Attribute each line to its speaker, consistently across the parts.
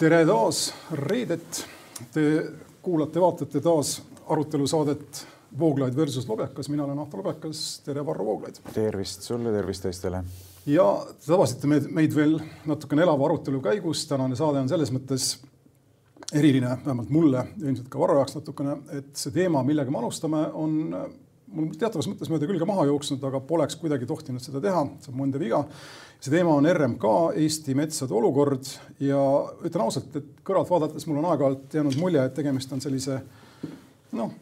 Speaker 1: tere taas reedet. Te kuulate-vaatate taas arutelusaadet Vooglaid versus Lobjakas, mina olen Ahto Lobjakas, tere Varro Vooglaid.
Speaker 2: tervist sulle, tervist teistele.
Speaker 1: ja te tabasite meid, meid veel natukene elava arutelu käigus, tänane saade on selles mõttes eriline, vähemalt mulle, ilmselt ka Varro jaoks natukene, et see teema, millega me alustame, on mul teatavas mõttes mööda külge maha jooksnud, aga poleks kuidagi tohtinud seda teha, see on mu enda viga. see teema on RMK, Eesti metsade olukord ja ütlen ausalt, et kõrvalt vaadates mul on aeg-ajalt jäänud mulje, et tegemist on sellise noh,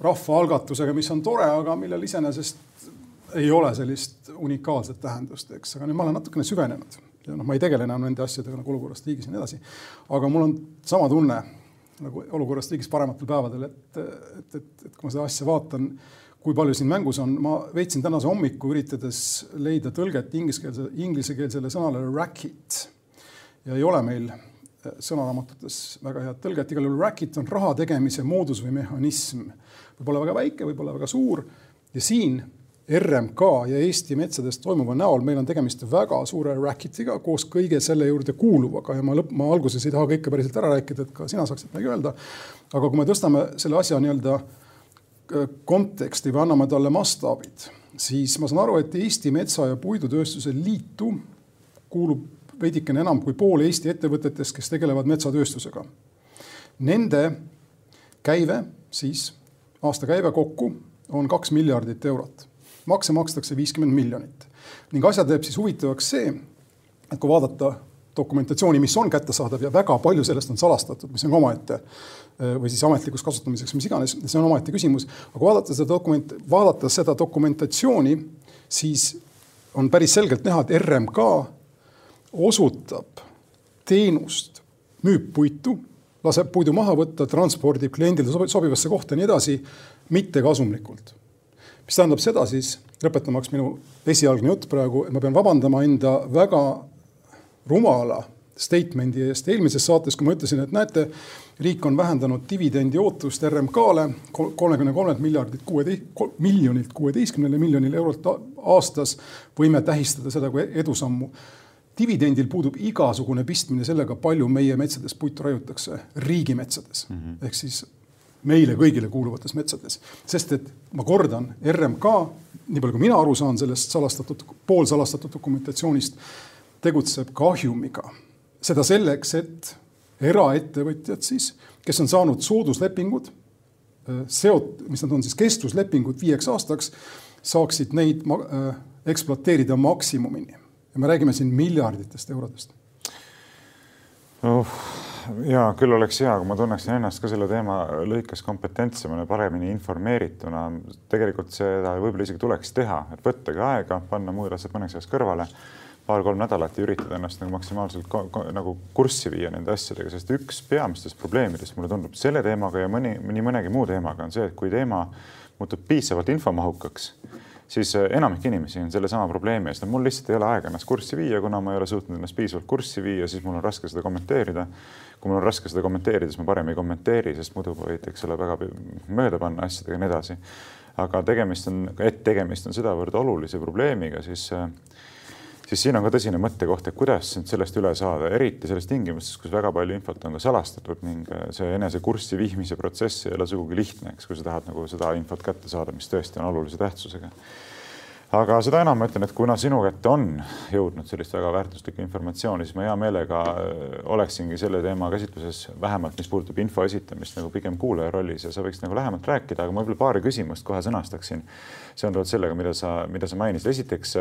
Speaker 1: rahvaalgatusega, mis on tore, aga millel iseenesest ei ole sellist unikaalset tähendust, eks, aga nüüd ma olen natukene süvenenud ja noh, ma ei tegele enam nende asjadega nagu olukorrast riigis ja nii edasi. aga mul on sama tunne nagu olukorrast riigis parematel päevadel, et, et, et, et kui ma seda asja vaatan kui palju siin mängus on, ma veetsin tänase hommiku üritades leida tõlget ingliskeelse, inglisekeelsele sõnale racket ja ei ole meil äh, sõnaraamatutes väga head tõlget, igal juhul racket on raha tegemise moodus või mehhanism. võib-olla väga väike, võib-olla väga suur ja siin RMK ja Eesti metsades toimuva näol meil on tegemist väga suure racket'iga koos kõige selle juurde kuuluvaga ja ma lõpp, ma alguses ei taha kõike päriselt ära rääkida, et ka sina saaksid midagi öelda. aga kui me tõstame selle asja nii-öelda konteksti või anname talle mastaabid, siis ma saan aru, et Eesti Metsa- ja Puidutööstuse Liitu kuulub veidikene enam kui pool Eesti ettevõtetest, kes tegelevad metsatööstusega. Nende käive siis, aastakäive kokku on kaks miljardit eurot. makse makstakse viiskümmend miljonit ning asja teeb siis huvitavaks see, et kui vaadata dokumentatsiooni, mis on kättesaadav ja väga palju sellest on salastatud, mis on omaette Äh, või siis ametlikuks kasutamiseks, mis iganes, see on omaette küsimus. aga vaadata seda dokument, vaadata seda dokumentatsiooni, siis on päris selgelt näha, et RMK osutab teenust, müüb puitu, laseb puidu maha võtta, transpordib kliendile sobivasse kohta ja nii edasi, mittekasumlikult. mis tähendab seda siis, lõpetamaks minu esialgne jutt praegu, et ma pean vabandama enda väga rumala statement'i eest eelmises saates, kui ma ütlesin, et näete, riik on vähendanud dividendi ootust RMK-le kolmekümne kolmelt miljardilt kuueteist, miljonilt kuueteistkümnele miljonile eurolt aastas. võime tähistada seda kui edusammu. dividendil puudub igasugune pistmine sellega, palju meie metsades puitu raiutakse riigimetsades mm -hmm. ehk siis meile kõigile kuuluvates metsades, sest et ma kordan, RMK, nii palju kui mina aru saan sellest salastatud, poolsalastatud dokumentatsioonist, tegutseb kahjumiga seda selleks, et eraettevõtjad siis, kes on saanud sooduslepingud, äh, seot-, mis nad on siis kestvuslepingud viieks aastaks, saaksid neid ma, äh, ekspluateerida maksimumini. ja me räägime siin miljarditest eurodest
Speaker 2: oh ja küll oleks hea, kui ma tunneksin ennast ka selle teema lõikes kompetentsemana, paremini informeerituna. tegelikult seda võib-olla isegi tuleks teha, et võttagi aega, panna muud asjad mõneks ajaks kõrvale paar-kolm nädalat ja üritada ennast nagu maksimaalselt nagu kurssi viia nende asjadega, sest üks peamistest probleemidest mulle tundub selle teemaga ja mõni, nii mõnegi muu teemaga on see, et kui teema muutub piisavalt infomahukaks, siis äh, enamik inimesi on sellesama probleemi ees, no mul lihtsalt ei ole aega ennast kurssi viia, kuna ma ei ole suutnud ennast piisavalt kurssi viia, siis mul on raske seda kommenteerida. kui mul on raske seda kommenteerida, siis ma parem ei kommenteeri, sest muidu võid, eks ole, väga mööda panna asjadega ja nii edasi. aga tegemist on, et tegemist on sedavõrd olulise probleemiga, siis äh, siis siin on ka tõsine mõttekoht, et kuidas sellest üle saada, eriti selles tingimustes, kus väga palju infot on ka salastatud ning äh, see enese kurssi viimise protsess ei ole sugugi lihtne, eks, kui sa tahad nagu seda infot kätte saada, mis tõesti on olulise tähtsusega aga seda enam ma ütlen, et kuna sinu kätte on jõudnud sellist väga väärtuslikku informatsiooni, siis ma hea meelega äh, oleksingi selle teema käsitluses vähemalt, mis puudutab info esitamist nagu pigem kuulaja rollis ja sa võiksid nagu lähemalt rääkida, aga ma võib-olla paari küsimust kohe sõnastaksin seonduvalt sellega, mida sa, mida sa mainisid. esiteks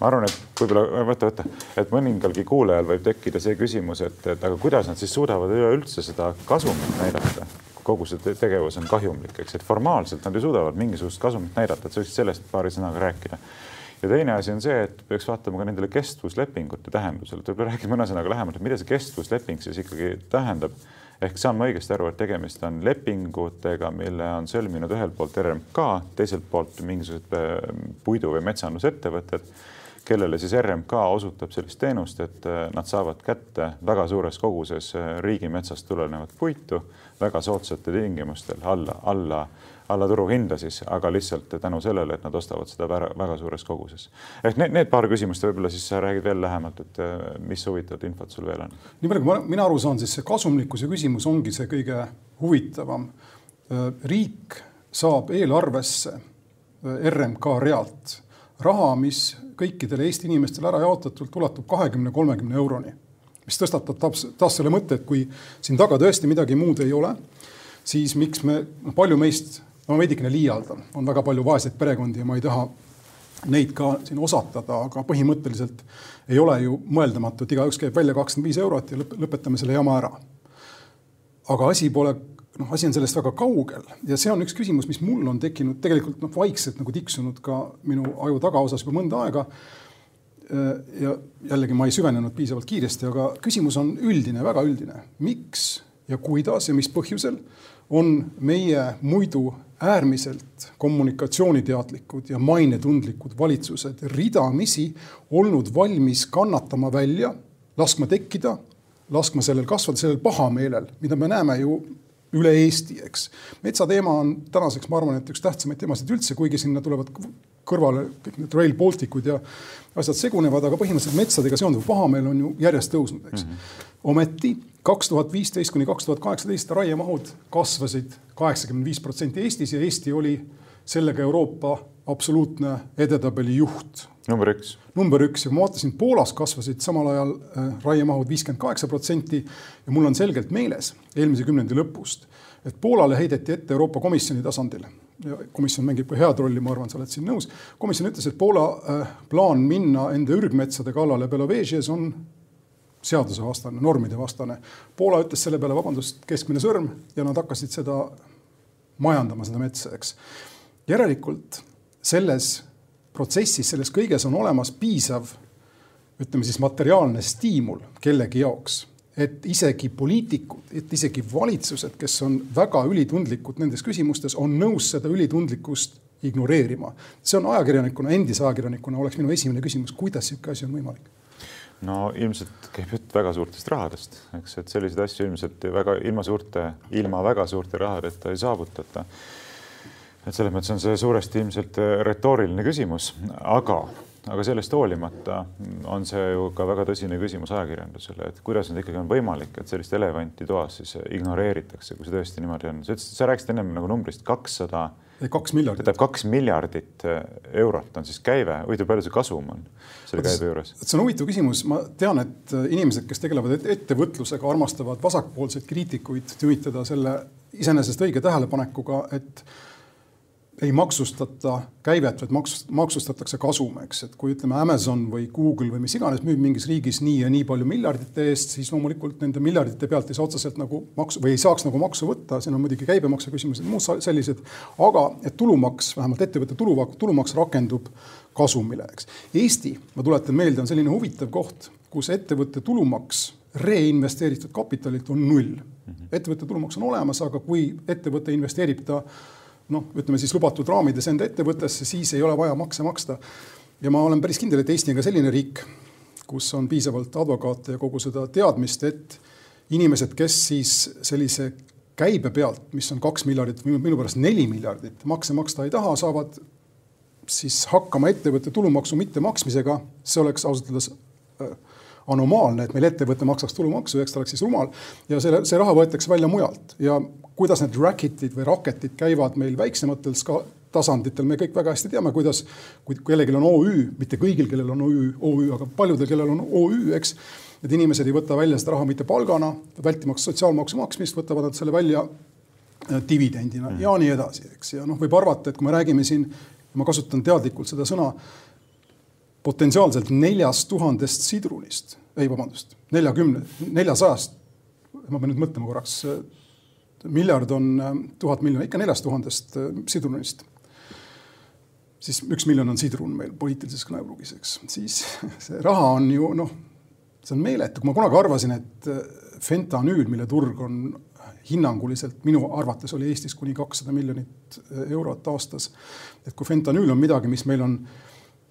Speaker 2: ma arvan, et võib-olla võta, võta, et mõningalgi kuulajal võib tekkida see küsimus, et, et aga kuidas nad siis suudavad üleüldse seda kasumit näidata kogu see tegevus on kahjumlik, eks, et formaalselt nad ju suudavad mingisugust kasumit näidata, et sa võiksid sellest paari sõnaga rääkida. ja teine asi on see, et peaks vaatama ka nendele kestvuslepingute tähendusele, võib-olla räägime mõne sõnaga lähemalt, et mida see kestvusleping siis ikkagi tähendab. ehk saan ma õigesti aru, et tegemist on lepingutega, mille on sõlminud ühelt poolt RMK, teiselt poolt mingisugused äh, puidu- või metsandusettevõtted kellele siis RMK osutab sellist teenust, et äh, nad saavad kätte väga suures koguses äh, riigimetsast tulenevat puitu väga soodsatel tingimustel alla, alla, alla turuhinda siis, aga lihtsalt tänu sellele, et nad ostavad seda väga, väga suures koguses. ehk need, need paar küsimust võib-olla siis sa räägid veel lähemalt, et äh, mis huvitavat infot sul veel on?
Speaker 1: nii palju, kui mina aru saan, siis see kasumlikkuse küsimus ongi see kõige huvitavam. riik saab eelarvesse RMK realt raha, mis kõikidele Eesti inimestele ära jaotatult ulatub kahekümne, kolmekümne euroni. mis tõstatab taas, taas selle mõtte, et kui siin taga tõesti midagi muud ei ole, siis miks me, noh, palju meist, ma veidikene liialdan, on väga palju vaeseid perekondi ja ma ei taha neid ka siin osatada, aga põhimõtteliselt ei ole ju mõeldamatu, et igaüks käib välja kakskümmend viis eurot ja lõpetame selle jama ära. aga asi pole noh, asi on sellest väga kaugel ja see on üks küsimus, mis mul on tekkinud tegelikult noh, vaikselt nagu tiksunud ka minu aju tagaosas juba mõnda aega. ja jällegi ma ei süvenenud piisavalt kiiresti, aga küsimus on üldine, väga üldine. miks ja kuidas ja mis põhjusel on meie muidu äärmiselt kommunikatsiooniteadlikud ja mainetundlikud valitsused ridamisi olnud valmis kannatama välja, laskma tekkida, laskma sellel kasvada, sellel pahameelel, mida me näeme ju üle Eesti, eks. metsateema on tänaseks, ma arvan, et üks tähtsamaid teemasid üldse, kuigi sinna tulevad kõrvale kõik need Rail Balticud ja asjad segunevad, aga põhimõtteliselt metsadega seonduv pahameel on ju järjest tõusnud, eks mm. -hmm. ometi kaks tuhat viisteist kuni kaks tuhat kaheksateist raiemahud kasvasid kaheksakümmend viis protsenti Eestis ja Eesti oli sellega Euroopa absoluutne edetabeli juht
Speaker 2: number üks.
Speaker 1: number üks ja kui ma vaatasin, Poolas kasvasid samal ajal äh, raiemahud viiskümmend kaheksa protsenti ja mul on selgelt meeles eelmise kümnendi lõpust, et Poolale heideti ette Euroopa Komisjoni tasandil ja komisjon mängib ka head rolli, ma arvan, sa oled siin nõus. komisjon ütles, et Poola äh, plaan minna enda ürgmetsade kallale Belovežjes on seadusevastane, normide vastane. Poola ütles selle peale, vabandust, keskmine sõrm ja nad hakkasid seda majandama, seda metsa, eks. järelikult selles protsessis, selles kõiges on olemas piisav, ütleme siis materiaalne stiimul kellegi jaoks, et isegi poliitikud, et isegi valitsused, kes on väga ülitundlikud nendes küsimustes, on nõus seda ülitundlikkust ignoreerima. see on ajakirjanikuna, endise ajakirjanikuna oleks minu esimene küsimus, kuidas niisugune asi on võimalik?
Speaker 2: no ilmselt käib jutt väga suurtest rahadest, eks, et selliseid asju ilmselt väga ilma suurte, ilma väga suurte rahadeta ei saavutata et selles mõttes on see suuresti ilmselt äh, retooriline küsimus, aga, aga sellest hoolimata on see ju ka väga tõsine küsimus ajakirjandusele, et kuidas nüüd ikkagi on võimalik, et sellist elevanti toas siis ignoreeritakse, kui see tõesti niimoodi on. sa ütlesid, sa rääkisid ennem nagu numbrist kakssada.
Speaker 1: kaks miljardit.
Speaker 2: tähendab, kaks miljardit äh, eurot on siis käive, huvitav, palju see kasum on selle käibe juures?
Speaker 1: see on huvitav küsimus, ma tean, et äh, inimesed, kes tegelevad ettevõtlusega, armastavad vasakpoolseid kriitikuid tümitada selle iseenesest õige tähelepanekuga, et ei maksustata käivet, vaid maks-, maksustatakse kasum, eks, et kui ütleme, Amazon või Google või mis iganes müüb mingis riigis nii ja nii palju miljardite eest, siis loomulikult nende miljardite pealt ei saa otseselt nagu maksu või ei saaks nagu maksu võtta, siin on muidugi käibemaksu küsimused, muud sellised. aga et tulumaks, vähemalt ettevõtte tulumaks, tulumaks rakendub kasumile, eks. Eesti, ma tuletan meelde, on selline huvitav koht, kus ettevõtte tulumaks reinvesteeritud kapitalilt on null. Ettevõtte tulumaks on olemas, aga kui ettevõte investeerib ta noh, ütleme siis lubatud raamides enda ettevõttesse, siis ei ole vaja makse maksta. ja ma olen päris kindel, et Eesti on ka selline riik, kus on piisavalt advokaate ja kogu seda teadmist, et inimesed, kes siis sellise käibe pealt, mis on kaks miljardit minu pärast neli miljardit, makse maksta ei taha, saavad siis hakkama ettevõtte tulumaksu mittemaksmisega, see oleks ausalt öeldes äh, anomaalne, et meil ettevõte maksaks tulumaksu, eks ta oleks siis rumal. Ja selle, see raha võetakse välja mujalt. Ja kuidas need racket'id või raketid käivad meil väiksematel ska-, tasanditel, me kõik väga hästi teame, kuidas, kui kellelgi on OÜ, mitte kõigil, kellel on OÜ, OÜ, aga paljudel, kellel on OÜ, eks. Need inimesed ei võta välja seda raha mitte palgana, vältimaks sotsiaalmaksu maksmist, võtavad nad selle välja äh, dividendina mm. ja nii edasi, eks. ja noh, võib arvata, et kui me räägime siin, ma kasutan teadlikult seda sõna, potentsiaalselt neljast tuhandest sidrunist, ei vabandust, neljakümne, neljasajast, ma pean nüüd mõtlema korraks miljard on äh, tuhat miljonit, ikka neljast tuhandest äh, sidrunist. siis üks miljon on sidrun meil poliitilises kõnepruugis, eks, siis see raha on ju noh, see on meeletu, kui ma kunagi arvasin, et äh, fentanüül, mille turg on hinnanguliselt minu arvates oli Eestis kuni kakssada miljonit eurot aastas. et kui fentanüül on midagi, mis meil on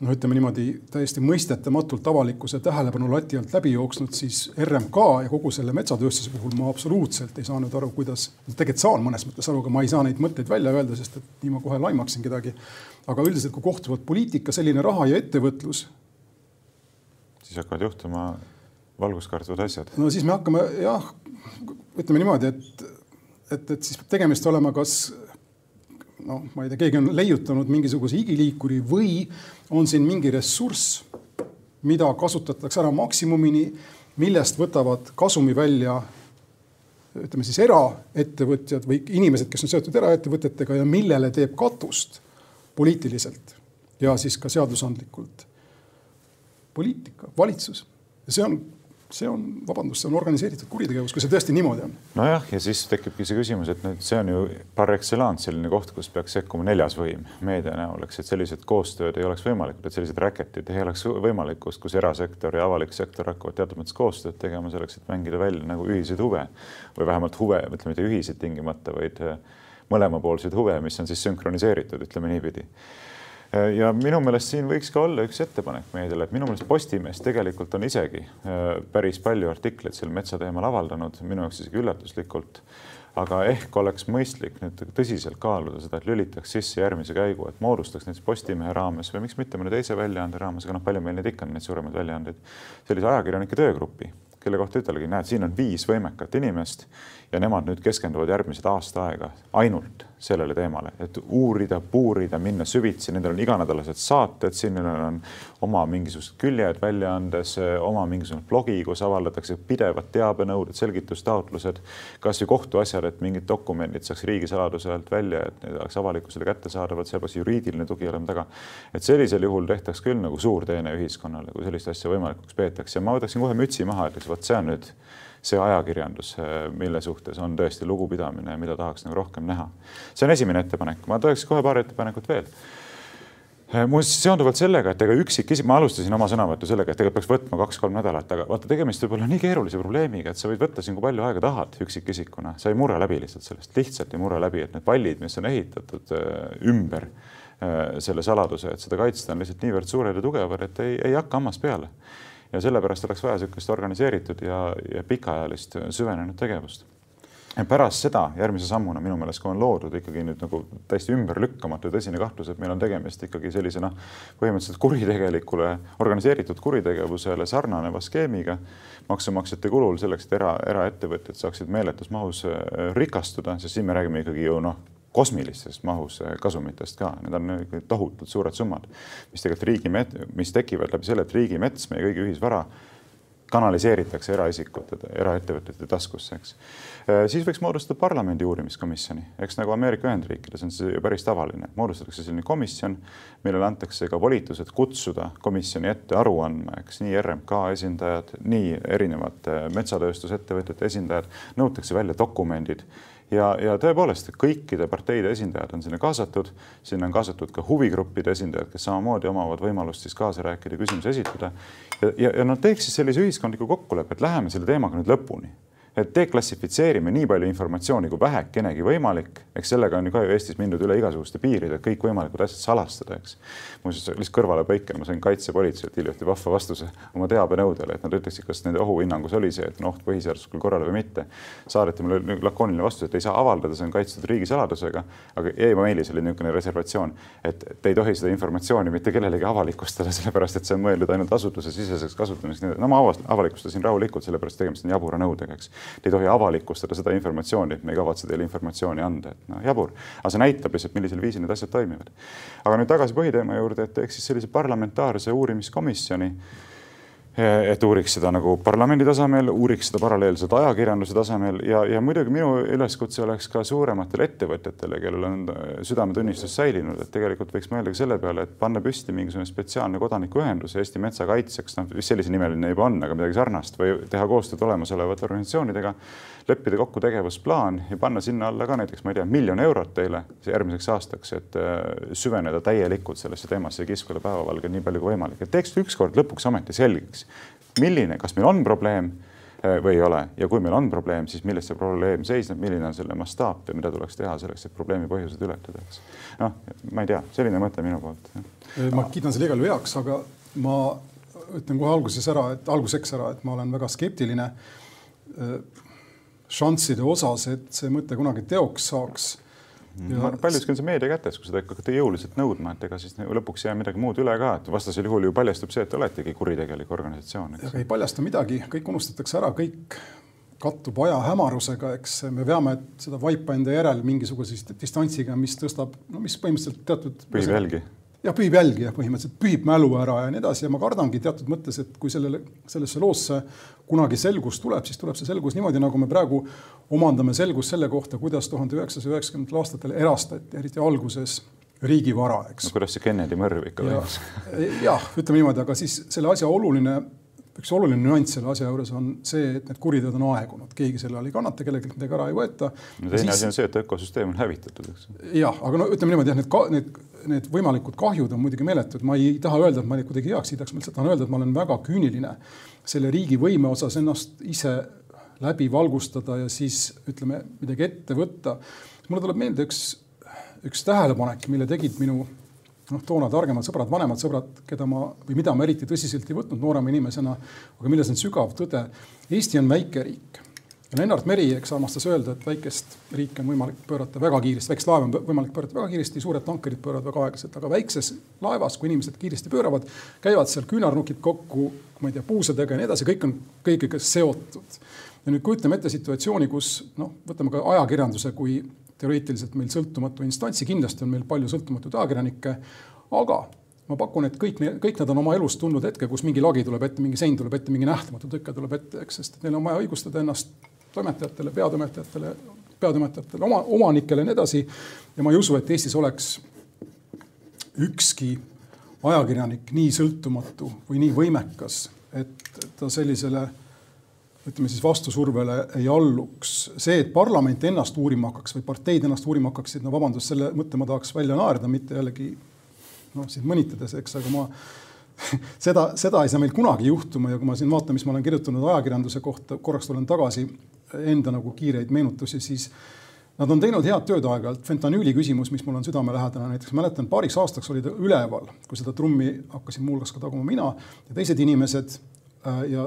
Speaker 1: noh, ütleme niimoodi täiesti mõistetamatult avalikkuse tähelepanu lati alt läbi jooksnud, siis RMK ja kogu selle metsatööstuse puhul ma absoluutselt ei saanud aru, kuidas, tegelikult saan mõnes mõttes aru, aga ma ei saa neid mõtteid välja öelda, sest et nii ma kohe laimaksin kedagi. aga üldiselt, kui kohtuvad poliitika, selline raha ja ettevõtlus.
Speaker 2: siis hakkavad juhtuma valguskartvad asjad.
Speaker 1: no siis me hakkame jah, ütleme niimoodi, et, et, et siis peab tegemist olema kas noh, ma ei tea, keegi on leiutanud mingisuguse igiliikuri või on siin mingi ressurss, mida kasutatakse ära maksimumini, millest võtavad kasumi välja ütleme siis eraettevõtjad või inimesed, kes on seotud eraettevõtetega ja millele teeb katust poliitiliselt ja siis ka seadusandlikult poliitika, valitsus. ja see on see on, vabandust, see on organiseeritud kuritegevus, kui see tõesti niimoodi on.
Speaker 2: nojah, ja siis tekibki see küsimus, et nüüd see on ju par excellence selline koht, kus peaks sekkuma neljas võim meedia näol, eks, et sellised koostööd ei oleks võimalikud, et sellised räketid ei oleks võimalikud, kus erasektor ja avalik sektor hakkavad teatud mõttes koostööd tegema selleks, et mängida välja nagu ühiseid huve või vähemalt huve, ütleme mitte ühiseid tingimata, vaid mõlemapoolseid huve, mis on siis sünkroniseeritud, ütleme niipidi Äh, ja minu meelest siin võiks ka olla üks ettepanek meediale, et minu meelest Postimees tegelikult on isegi äh, päris palju artikleid sel metsateemal avaldanud, minu jaoks isegi üllatuslikult. aga ehk oleks mõistlik nüüd tõsiselt kaaluda seda, et lülitaks sisse järgmise käigu, et moodustaks näiteks Postimehe raames või miks mitte mõne teise väljaande raames, aga noh, palju meil neid ikka on, neid suuremaid väljaandeid, sellise ajakirjanike töögrupi kelle kohta ütelgi, näed, siin on viis võimekat inimest ja nemad nüüd keskenduvad järgmised aasta aega ainult sellele teemale, et uurida, puurida, minna süvitsi, nendel on iganädalased saated, siin neil on oma mingisugused küljed väljaandes, oma mingisugune blogi, kus avaldatakse pidevad teabenõuded, selgitustaotlused, kasvõi kohtuasjad, et mingid dokumendid saaks riigisaladuse alt välja, et need oleks avalikkusele kättesaadavad, peaks juriidiline tugi olema taga. et sellisel juhul tehtaks küll nagu suur teene ühiskonnale, kui sellist asja võimalikuks peetakse ma võtaksin kohe mütsi maha, ütleks, vot see on nüüd see ajakirjandus, mille suhtes on tõesti lugupidamine mida tahaks nagu rohkem näha. see on esimene ettepanek, ma tooks kohe paar ettepanekut veel. Muuseas, seonduvalt sellega, et ega üksikisik, ma alustasin oma sõnavõttu sellega, et tegelikult peaks võtma kaks-kolm nädalat, aga vaata, tegemist võib olla nii keerulise probleemiga, et sa võid võtta siin kui palju aega tahad üksikisikuna, sa ei mure läbi lihtsalt sellest, lihtsalt ei mure läbi, et need pallid, mis on ehitatud äh, ümber selle saladuse, et seda kaitsta, on lihtsalt niivõrd suured ja tugevad, et ei, ei hakka hammas peale ja sellepärast oleks vaja niisugust organiseeritud ja, ja pikaajalist süvenenud tegevust. Ja pärast seda järgmise sammuna minu meelest, kui on loodud ikkagi nüüd nagu täiesti ümberlükkamatu ja tõsine kahtlus, et meil on tegemist ikkagi sellise noh, põhimõtteliselt kuritegelikule, organiseeritud kuritegevusele sarnaneva skeemiga maksumaksjate kulul selleks, et era, eraettevõtjad saaksid meeletus mahus äh, rikastuda, sest siin me räägime ikkagi ju noh, kosmilises mahus eh, kasumitest ka, need on tohutult suured summad, mis tegelikult riigi, mis tekivad läbi selle, et riigimets, meie kõigi ühisvara, kanaliseeritakse eraisikute, eraettevõtete taskusse, eks. Eh, siis võiks moodustada parlamendi uurimiskomisjoni, eks nagu Ameerika Ühendriikides on see ju päris tavaline, moodustatakse selline komisjon, millele antakse ka volitused kutsuda komisjoni ette aru andma, eks. Nii RMK esindajad, nii erinevate metsatööstusettevõtete esindajad, nõutakse välja dokumendid ja, ja tõepoolest kõikide parteide esindajad on sinna kaasatud, sinna on kaasatud ka huvigruppide esindajad, kes samamoodi omavad võimalust siis kaasa rääkida, küsimusi esitada. ja, ja, ja nad teeks siis sellise ühiskondliku kokkuleppe, et läheme selle teemaga nüüd lõpuni et deklassifitseerime nii palju informatsiooni kui vähekenegi võimalik, eks sellega on ju ka ju Eestis mindud üle igasuguste piiride, kõikvõimalikud asjad salastada, eks. muuseas, lihtsalt kõrvalepõikena ma sain kaitsepolitseilt hiljuti vahva vastuse oma teabenõudele, et nad ütleksid, kas nende ohuhinnangus oli see, et on oht põhiseaduslikule korrale või mitte. saadeti mulle lakooniline vastus, et ei saa avaldada, see on kaitstud riigisaladusega, aga emailis oli niisugune reservatsioon, et te ei tohi seda informatsiooni mitte kellelegi avalikustada, sellepärast et see on mõeldud ainult asutusesiseseks kasutamiseks. no ma avalikustasin rahulikult, sellepärast tegemist on jabura nõudega, eks Te ei tohi avalikustada seda informatsiooni, et me ei kavatse teile informatsiooni anda, et noh, jabur. aga see näitab lihtsalt, millisel viisil need asjad toimivad. aga nüüd tagasi põhiteema juurde, et teeks siis sellise parlamentaarse uurimiskomisjoni et uuriks seda nagu parlamendi tasemel, uuriks seda paralleelselt ajakirjanduse tasemel ja, ja muidugi minu üleskutse oleks ka suurematele ettevõtjatele, kellel on südametunnistus säilinud, et tegelikult võiks mõelda ka selle peale, et panna püsti mingisugune spetsiaalne kodanikuühendus Eesti metsa kaitseks, noh, vist sellise nimeline juba on, aga midagi sarnast. Või teha koostööd olemasolevate organisatsioonidega leppida kokku tegevusplaan ja panna sinna alla ka näiteks, ma ei tea, miljon eurot teile järgmiseks aastaks, et äh, süveneda täielikult sellesse teemasse ja kiskuda päevavalge nii palju kui võimalik, et teeks ükskord lõpuks ometi selgeks, milline, kas meil on probleem või ei ole ja kui meil on probleem, siis milles see probleem seisneb, milline on selle mastaap ja mida tuleks teha selleks, et probleemi põhjused ületada, eks. noh, ma ei tea, selline mõte minu poolt.
Speaker 1: ma kiidan selle igal juhul heaks, aga ma ütlen kohe alguses ära, et alguseks ära, et ma olen väga skeptiline šansside osas, et see mõte kunagi teoks saaks
Speaker 2: Ja... paljuski on see meedia kätes, kui seda hakkate jõuliselt nõudma, et ega siis lõpuks ei jää midagi muud üle ka, et vastasel juhul ju paljastub see, et oletegi kuritegelik organisatsioon.
Speaker 1: ei paljasta midagi, kõik unustatakse ära, kõik kattub aja hämarusega, eks me veame seda vaipa enda järel mingisuguse distantsiga, mis tõstab, no mis põhimõtteliselt teatud.
Speaker 2: pühib jälgi
Speaker 1: jah, pühib jälgi ja põhimõtteliselt pühib mälu ära ja nii edasi ja ma kardangi teatud mõttes, et kui sellele, sellesse loosse kunagi selgus tuleb, siis tuleb see selgus niimoodi, nagu me praegu omandame selgust selle kohta, kuidas tuhande üheksasaja üheksakümnendatel aastatel erastati, eriti alguses riigivara, eks
Speaker 2: no,. kuidas see Kennedy mõrv ikka
Speaker 1: toimus ja,? jah, ütleme niimoodi, aga siis selle asja oluline üks oluline nüanss selle asja juures on see, et need kuriteod on aegunud, keegi selle all ei kannata, kellelgi midagi ära ei võeta.
Speaker 2: no teine asi on see, et ökosüsteem on hävitatud, eks.
Speaker 1: jah, aga no ütleme niimoodi, jah, need, need, need võimalikud kahjud on muidugi meeletud, ma ei taha öelda, et ma kuidagi heaks kiidaks, ma lihtsalt tahan öelda, et ma olen väga küüniline selle riigi võime osas ennast ise läbi valgustada ja siis ütleme midagi ette võtta. mulle tuleb meelde üks, üks tähelepanek, mille tegid minu noh, toona targemad sõbrad, vanemad sõbrad, keda ma või mida ma eriti tõsiselt ei võtnud noorema inimesena, aga milles on sügav tõde. Eesti on väike riik ja Lennart Meri, eks armastas öelda, et väikest riiki on võimalik pöörata väga kiiresti, väikest laeva on võimalik pöörata väga kiiresti, suured tankerid pööravad väga aeglaselt, aga väikses laevas, kui inimesed kiiresti pööravad, käivad seal küünarnukid kokku, ma ei tea, puusadega ja nii edasi, kõik on kõigega seotud. ja nüüd kujutame ette situatsiooni, kus noh, võtame ka ajakirjanduse kui teoreetiliselt meil sõltumatu instantsi, kindlasti on meil palju sõltumatuid ajakirjanikke, aga ma pakun, et kõik, kõik nad on oma elus tundnud hetke, kus mingi lagi tuleb ette, mingi sein tuleb ette, mingi nähtamatu tõke tuleb ette, eks, sest neil on vaja õigustada ennast toimetajatele, peatoimetajatele, peatoimetajatele, oma, omanikele ja nii edasi. ja ma ei usu, et Eestis oleks ükski ajakirjanik nii sõltumatu või nii võimekas, et ta sellisele ütleme siis vastusurvele ei alluks. see, et parlament ennast uurima hakkaks või parteid ennast uurima hakkaksid, no vabandust, selle mõtte ma tahaks välja naerda, mitte jällegi noh, sind mõnitades, eks, aga ma seda, seda ei saa meil kunagi juhtuma ja kui ma siin vaatan, mis ma olen kirjutanud ajakirjanduse kohta, korraks tulen tagasi enda nagu kiireid meenutusi, siis Nad on teinud head tööd aeg-ajalt, fentanüüli küsimus, mis mul on südamelähedane, näiteks mäletan, paariks aastaks oli ta üleval, kui seda trummi hakkasin muuhulgas ka taguma mina ja teised inimesed äh, ja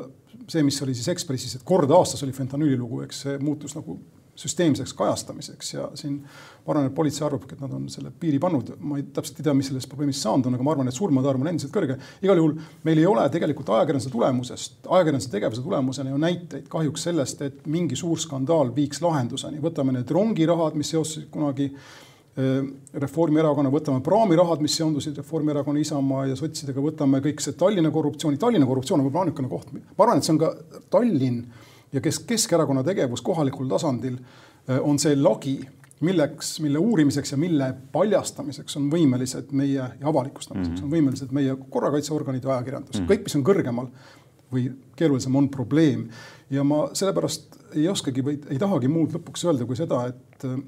Speaker 1: see, mis oli siis Ekspressis, et kord aastas oli fentanüüli lugu, eks see muutus nagu süsteemseks kajastamiseks ja siin ma arvan, et politsei arvabki, et nad on selle piiri pannud. ma ei, täpselt ei tea, mis sellest probleemist saanud on, aga ma arvan, et surmade arv on endiselt kõrge. igal juhul meil ei ole tegelikult ajakirjanduse tulemusest, ajakirjanduse tegevuse tulemusena ju näiteid kahjuks sellest, et mingi suur skandaal viiks lahenduseni. võtame need rongirahad, mis seostusid kunagi Äh, Reformierakonna, võtame praamirahad, mis seondusid Reformierakonna, Isamaa ja sotsidega, võtame kõik see Tallinna korruptsiooni, Tallinna korruptsioon on võib-olla ainukene koht, ma arvan, et see on ka Tallinn ja kes Keskerakonna tegevus kohalikul tasandil äh, on see lagi, milleks, mille uurimiseks ja mille paljastamiseks on võimelised meie ja avalikustamiseks mm -hmm. on võimelised meie korrakaitseorganid ja ajakirjandus mm, -hmm. kõik, mis on kõrgemal või keerulisem, on probleem. ja ma sellepärast ei oskagi või ei tahagi muud lõpuks öelda kui seda, et äh,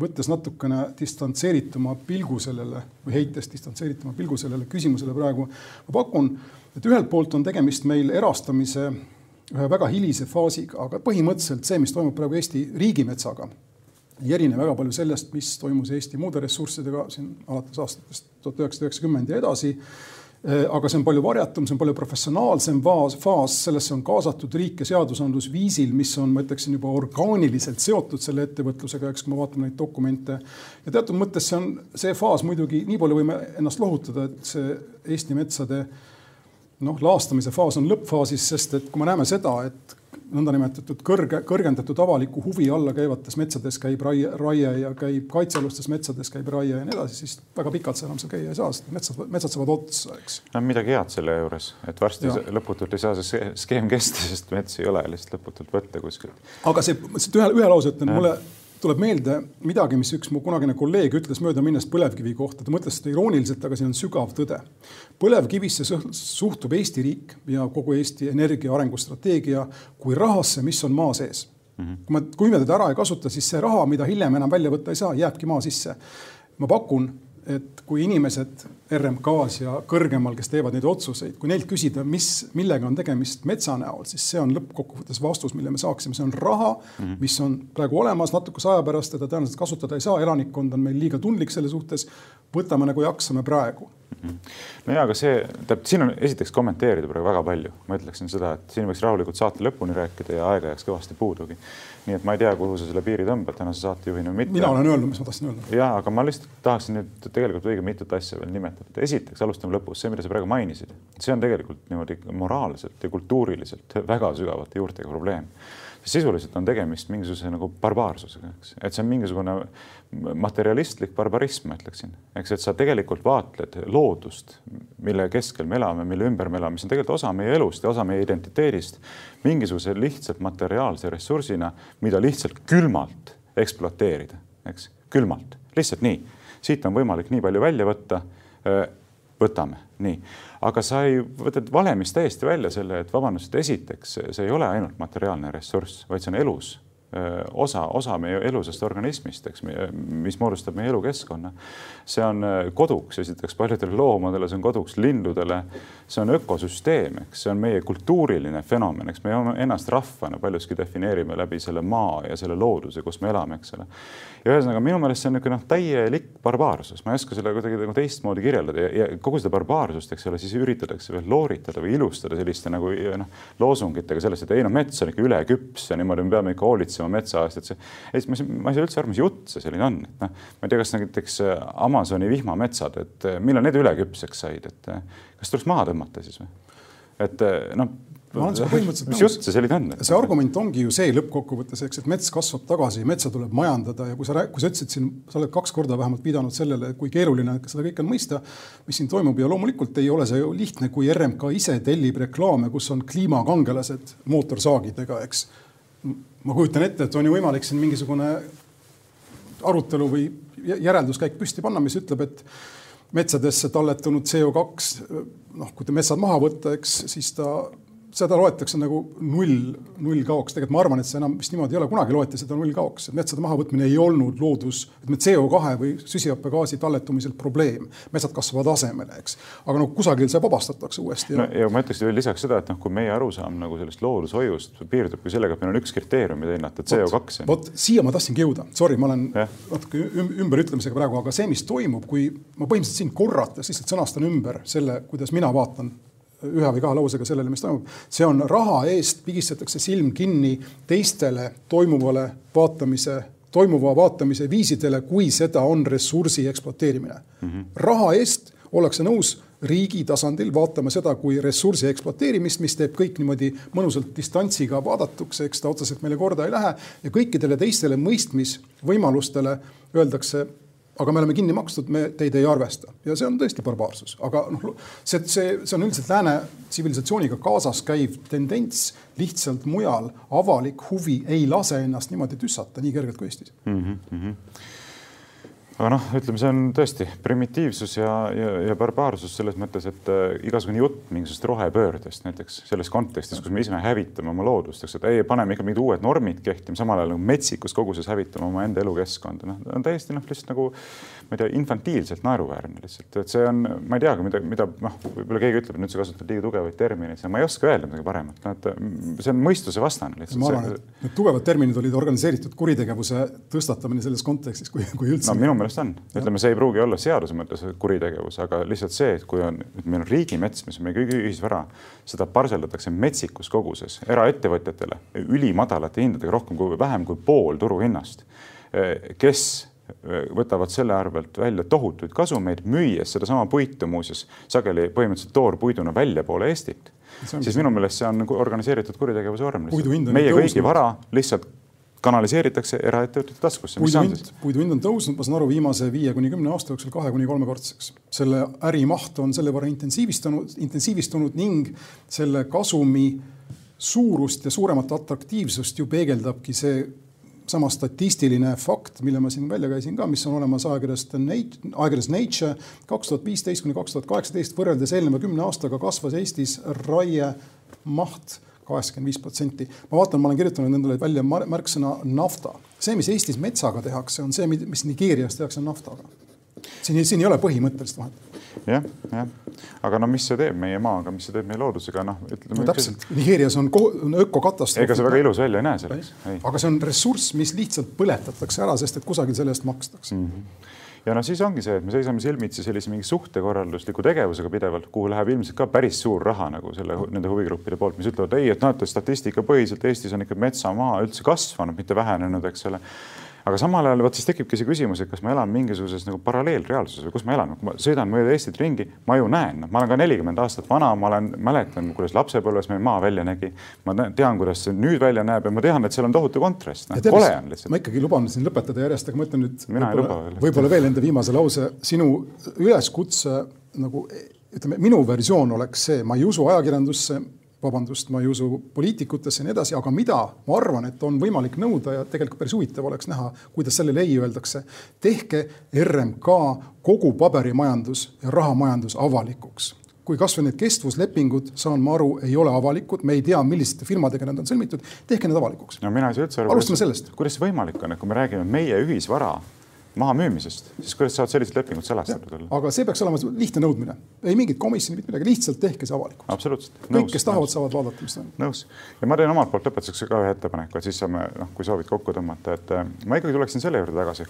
Speaker 1: võttes natukene distantseerituma pilgu sellele või heites distantseerituma pilgu sellele küsimusele praegu, ma pakun, et ühelt poolt on tegemist meil erastamise ühe väga hilise faasiga, aga põhimõtteliselt see, mis toimub praegu Eesti riigimetsaga, ei erine väga palju sellest, mis toimus Eesti muude ressurssidega siin alates aastatest tuhat üheksasada üheksakümmend ja edasi aga see on palju varjatum, see on palju professionaalsem faas, faas, sellesse on kaasatud riik ja seadusandlus viisil, mis on, ma ütleksin, juba orgaaniliselt seotud selle ettevõtlusega, eks, kui me vaatame neid dokumente. ja teatud mõttes see on see faas muidugi, nii palju võime ennast lohutada, et see Eesti metsade noh, laastamise faas on lõppfaasis, sest et kui me näeme seda, et nõndanimetatud kõrge, kõrgendatud avaliku huvi alla käivates metsades käib raie, raie ja käib kaitsealustes metsades käib raie ja nii edasi, siis väga pikalt seal enam seal käia ei saa, sest metsad, metsad saavad otsa, eks.
Speaker 2: no midagi head selle juures, et varsti ja. lõputult ei saa see skeem kesta, sest metsi ei ole lihtsalt lõputult võtta kuskilt.
Speaker 1: aga see, ühe, ühe lause ütlen, mulle tuleb meelde midagi, mis üks mu kunagine kolleeg ütles möödaminnes põlevkivi kohta, ta mõtles seda irooniliselt, aga siin on sügav tõde. põlevkivisse suhtub Eesti riik ja kogu Eesti energia arengustrateegia kui rahasse, mis on maa sees mm. -hmm. kui me, kui me teda ära ei kasuta, siis see raha, mida hiljem enam välja võtta ei saa, jääbki maa sisse. ma pakun, et kui inimesed RMK-s ja kõrgemal, kes teevad neid otsuseid, kui neilt küsida, mis, millega on tegemist metsa näol, siis see on lõppkokkuvõttes vastus, mille me saaksime, see on raha mm, -hmm. mis on praegu olemas, natukese aja pärast teda tõenäoliselt kasutada ei saa, elanikkond on meil liiga tundlik selle suhtes. võtame nagu jaksame praegu
Speaker 2: Mhm. no ja, aga see, tähendab, siin on esiteks kommenteerida praegu väga palju, ma ütleksin seda, et siin võiks rahulikult saate lõpuni rääkida ja aega jääks kõvasti puudugi. Nii et ma ei tea, kuhu sa selle piiri tõmbad tänase saatejuhina või mitte.
Speaker 1: mina olen öelnud, mis ma tahtsin öelda.
Speaker 2: ja, aga ma lihtsalt tahaksin nüüd tegelikult õige mitut asja veel nimetada. esiteks alustame lõpus, see, mida sa praegu mainisid, see on tegelikult niimoodi moraalselt ja kultuuriliselt väga sügavate juurtega probleem sisuliselt on tegemist mingisuguse nagu barbaarsusega, eks, et see on mingisugune materialistlik barbarism, ma ütleksin, eks, et sa tegelikult vaatled loodust, mille keskel me elame, mille ümber me elame, mis on tegelikult osa meie elust ja osa meie identiteedist, mingisuguse lihtsalt materiaalse ressursina, mida lihtsalt külmalt ekspluateerida, eks, külmalt, lihtsalt nii. siit on võimalik nii palju välja võtta võtame, nii. aga sa ei, võtad valemist täiesti välja selle, et vabandust, esiteks see ei ole ainult materiaalne ressurss, vaid see on elus osa, osa meie elusast organismist, eks, mis moodustab meie elukeskkonna. see on koduks esiteks paljudele loomadele, see on koduks lindudele, see on ökosüsteem, eks, see on meie kultuuriline fenomen, eks me ennast rahvana paljuski defineerime läbi selle maa ja selle looduse, kus me elame, eks ole. ja ühesõnaga minu meelest see on niisugune noh, täielik barbaarsus, ma ei oska selle kuidagi nagu teistmoodi kirjeldada ja, ja kogu seda barbaarsust, eks ole, siis üritatakse veel looritada või ilustada selliste nagu noh, loosungitega sellest, et ei noh, mets on ikka üleküps ja niimoodi me peame ikka hoolitsema metsa eest, et see, et ma, ma ei saa üldse aru, mis jutt see selline on, et noh, ma ei tea, kas näiteks Amazoni vihmametsad, et millal need üleküpseks said, et kas tuleks maha tõmmata siis või? et noh
Speaker 1: ma olen sinuga põhimõtteliselt
Speaker 2: mis jutt see selline on?
Speaker 1: see argument ongi ju see lõppkokkuvõttes, eks, et mets kasvab tagasi, metsa tuleb majandada ja kui sa, kui sa ütlesid siin, sa oled kaks korda vähemalt viidanud sellele, kui keeruline seda kõike on mõista, mis siin toimub ja loomulikult ei ole see ju lihtne, kui RMK ise tellib reklaame, kus on kliimakangelased mootorsaagidega, eks. Ma kujutan ette, et on ju võimalik siin mingisugune arutelu või järelduskäik püsti panna, mis ütleb, et metsadesse talletunud CO2, noh, kui te metsad maha võtta, eks siis ta seda loetakse nagu null, nullkaoks, tegelikult ma arvan, et see enam vist niimoodi ei ole, kunagi loeti seda nullkaoks, et metsade mahavõtmine ei olnud loodus, ütleme CO2 või süsihappegaasi talletumisel probleem. metsad kasvavad asemele, eks. aga no kusagil see vabastatakse uuesti.
Speaker 2: no ja ma ütleksin veel lisaks seda, et noh, kui meie arusaam nagu sellest loodushoiust piirdubki sellega, et meil on üks kriteerium, mida hinnata, CO2.
Speaker 1: vot siia ma tahtsingi jõuda, sorry, ma olen ja. natuke ümberütlemisega praegu, aga see, mis toimub, kui ma põhimõtteliselt siin korrates lihtsalt sõnastan ümber selle, kuidas mina vaatan ühe või kahe lausega sellele, mis toimub. see on raha eest pigistatakse silm kinni teistele toimuvale vaatamise, toimuva vaatamise viisidele, kui seda on ressursi ekspluateerimine mm. -hmm. raha eest ollakse nõus riigi tasandil vaatama seda kui ressursi ekspluateerimist, mis teeb kõik niimoodi mõnusalt distantsiga vaadatuks, eks ta otseselt meile korda ei lähe ja kõikidele teistele mõistmisvõimalustele öeldakse aga me oleme kinni makstud, me teid ei arvesta. Ja see on tõesti barbaarsus, aga noh, see, see, see on üldiselt lääne tsivilisatsiooniga kaasas käiv tendents, lihtsalt mujal avalik huvi ei lase ennast niimoodi tüssata nii kergelt kui Eestis. Mm. -hmm
Speaker 2: aga noh, ütleme, see on tõesti primitiivsus ja, ja, ja barbaarsus selles mõttes, et äh, igasugune jutt mingisugusest rohepöördest näiteks selles kontekstis, kus me ise hävitame oma loodust, eks, et ei, paneme ikka mingid uued normid kehtima, samal ajal nagu metsikus koguses hävitame omaenda elukeskkonda, noh, on täiesti noh, lihtsalt nagu ma ei tea, infantiilselt naeruväärne lihtsalt, et see on, ma ei teagi, mida, mida noh, võib-olla keegi ütleb, et nüüd sa kasutad liiga tugevaid termineid, ma ei oska öelda midagi paremat, noh, et see on mõistusevastane lihtsalt.
Speaker 1: ma arvan, et need tugevad terminid olid organiseeritud kuritegevuse tõstatamine selles kontekstis, kui, kui üldse.
Speaker 2: no meelest on, ütleme, see ei pruugi olla seaduse mõttes kuritegevus, aga lihtsalt see, et kui on, meil on riigimets, mis on meie kõigi ühisvara, seda parseldatakse metsikus koguses eraettevõtjatele ülimadalate hindadega, rohkem kui vähem kui pool turuhinnast, kes võtavad selle arvelt välja tohutuid kasumeid, müües sedasama puitu muuseas sageli põhimõtteliselt toorpuiduna väljapoole Eestit, siis minu meelest see on organiseeritud kuritegevuse vorm. meie kõigi vara lihtsalt kanaliseeritakse eraettevõtete taskusse.
Speaker 1: puidu hind, puidu hind on tõusnud, ma saan aru, viimase viie kuni kümne aasta jooksul kahe kuni kolmekordseks. selle ärimaht on selle võrra intensiivistunud, intensiivistunud ning selle kasumi suurust ja suuremat atraktiivsust ju peegeldabki see sama statistiline fakt, mille ma siin välja käisin ka, mis on olemas ajakirjast Nature, ajakirjas Nature kaks tuhat viisteist kuni kaks tuhat kaheksateist võrreldes eelneva kümne aastaga kasvas Eestis raiemaht kaheksakümmend viis protsenti. ma vaatan, ma olen kirjutanud endale välja märksõna nafta. see, mis Eestis metsaga tehakse, on see, mis Nigeerias tehakse naftaga. siin, siin ei ole põhimõttelist vahet.
Speaker 2: jah, jah, aga no mis see teeb meie maaga, mis see teeb meie loodusega, noh,
Speaker 1: ütleme. no täpselt, Nigeerias on, on ökokatastroof.
Speaker 2: ega see väga ilus välja ei näe selleks.
Speaker 1: aga see on ressurss, mis lihtsalt põletatakse ära, sest et kusagil selle eest makstakse mm.
Speaker 2: -hmm ja noh, siis ongi see, et me seisame silmitsi sellise mingi suhtekorraldusliku tegevusega pidevalt, kuhu läheb ilmselt ka päris suur raha nagu selle, nende huvigruppide poolt, mis ütlevad ei, et näete, statistikapõhiselt Eestis on ikka metsamaa üldse kasvanud, mitte vähenenud, eks ole aga samal ajal vot siis tekibki see küsimus, et kas ma elan mingisuguses nagu paralleelreaalsuses või kus ma elan, kui ma sõidan mööda Eestit ringi, ma ju näen, noh, ma olen ka nelikümmend aastat vana, ma olen, mäletan, kuidas lapsepõlves meil maa välja nägi. ma tean, kuidas see nüüd välja näeb ja ma tean, et seal on tohutu kontrast, noh, kole on lihtsalt.
Speaker 1: ma ikkagi luban siin lõpetada järjest, aga ma ütlen nüüd.
Speaker 2: mina ei luba
Speaker 1: veel. võib-olla veel enda viimase lause, sinu üleskutse nagu ütleme, minu versioon oleks see, ma ei usu ajakirjandusse vabandust, ma ei usu poliitikutesse ja nii edasi, aga mida ma arvan, et on võimalik nõuda ja tegelikult päris huvitav oleks näha, kuidas sellele ei öeldakse. tehke RMK kogu paberimajandus ja rahamajandus avalikuks kui kasvõi need kestvuslepingud, saan ma aru, ei ole avalikud, me ei tea, milliste firmadega need on sõlmitud, tehke need avalikuks.
Speaker 2: no mina ei saa üldse
Speaker 1: aru. alustame sellest.
Speaker 2: kuidas see võimalik on, et kui me räägime meie ühisvara mahamüümisest, siis kuidas saavad sellised lepingud salastatud olla?
Speaker 1: aga see peaks olema lihtne nõudmine, ei mingit komisjoni, mitte midagi, lihtsalt tehke see avalikuks.
Speaker 2: absoluutselt.
Speaker 1: kõik, kes tahavad, saavad vaadata, mis toimub.
Speaker 2: nõus ja ma teen omalt poolt lõpetuseks ka ühe ettepaneku, et siis saame, noh, kui soovid kokku tõmmata, et äh, ma ikkagi tuleksin selle juurde tagasi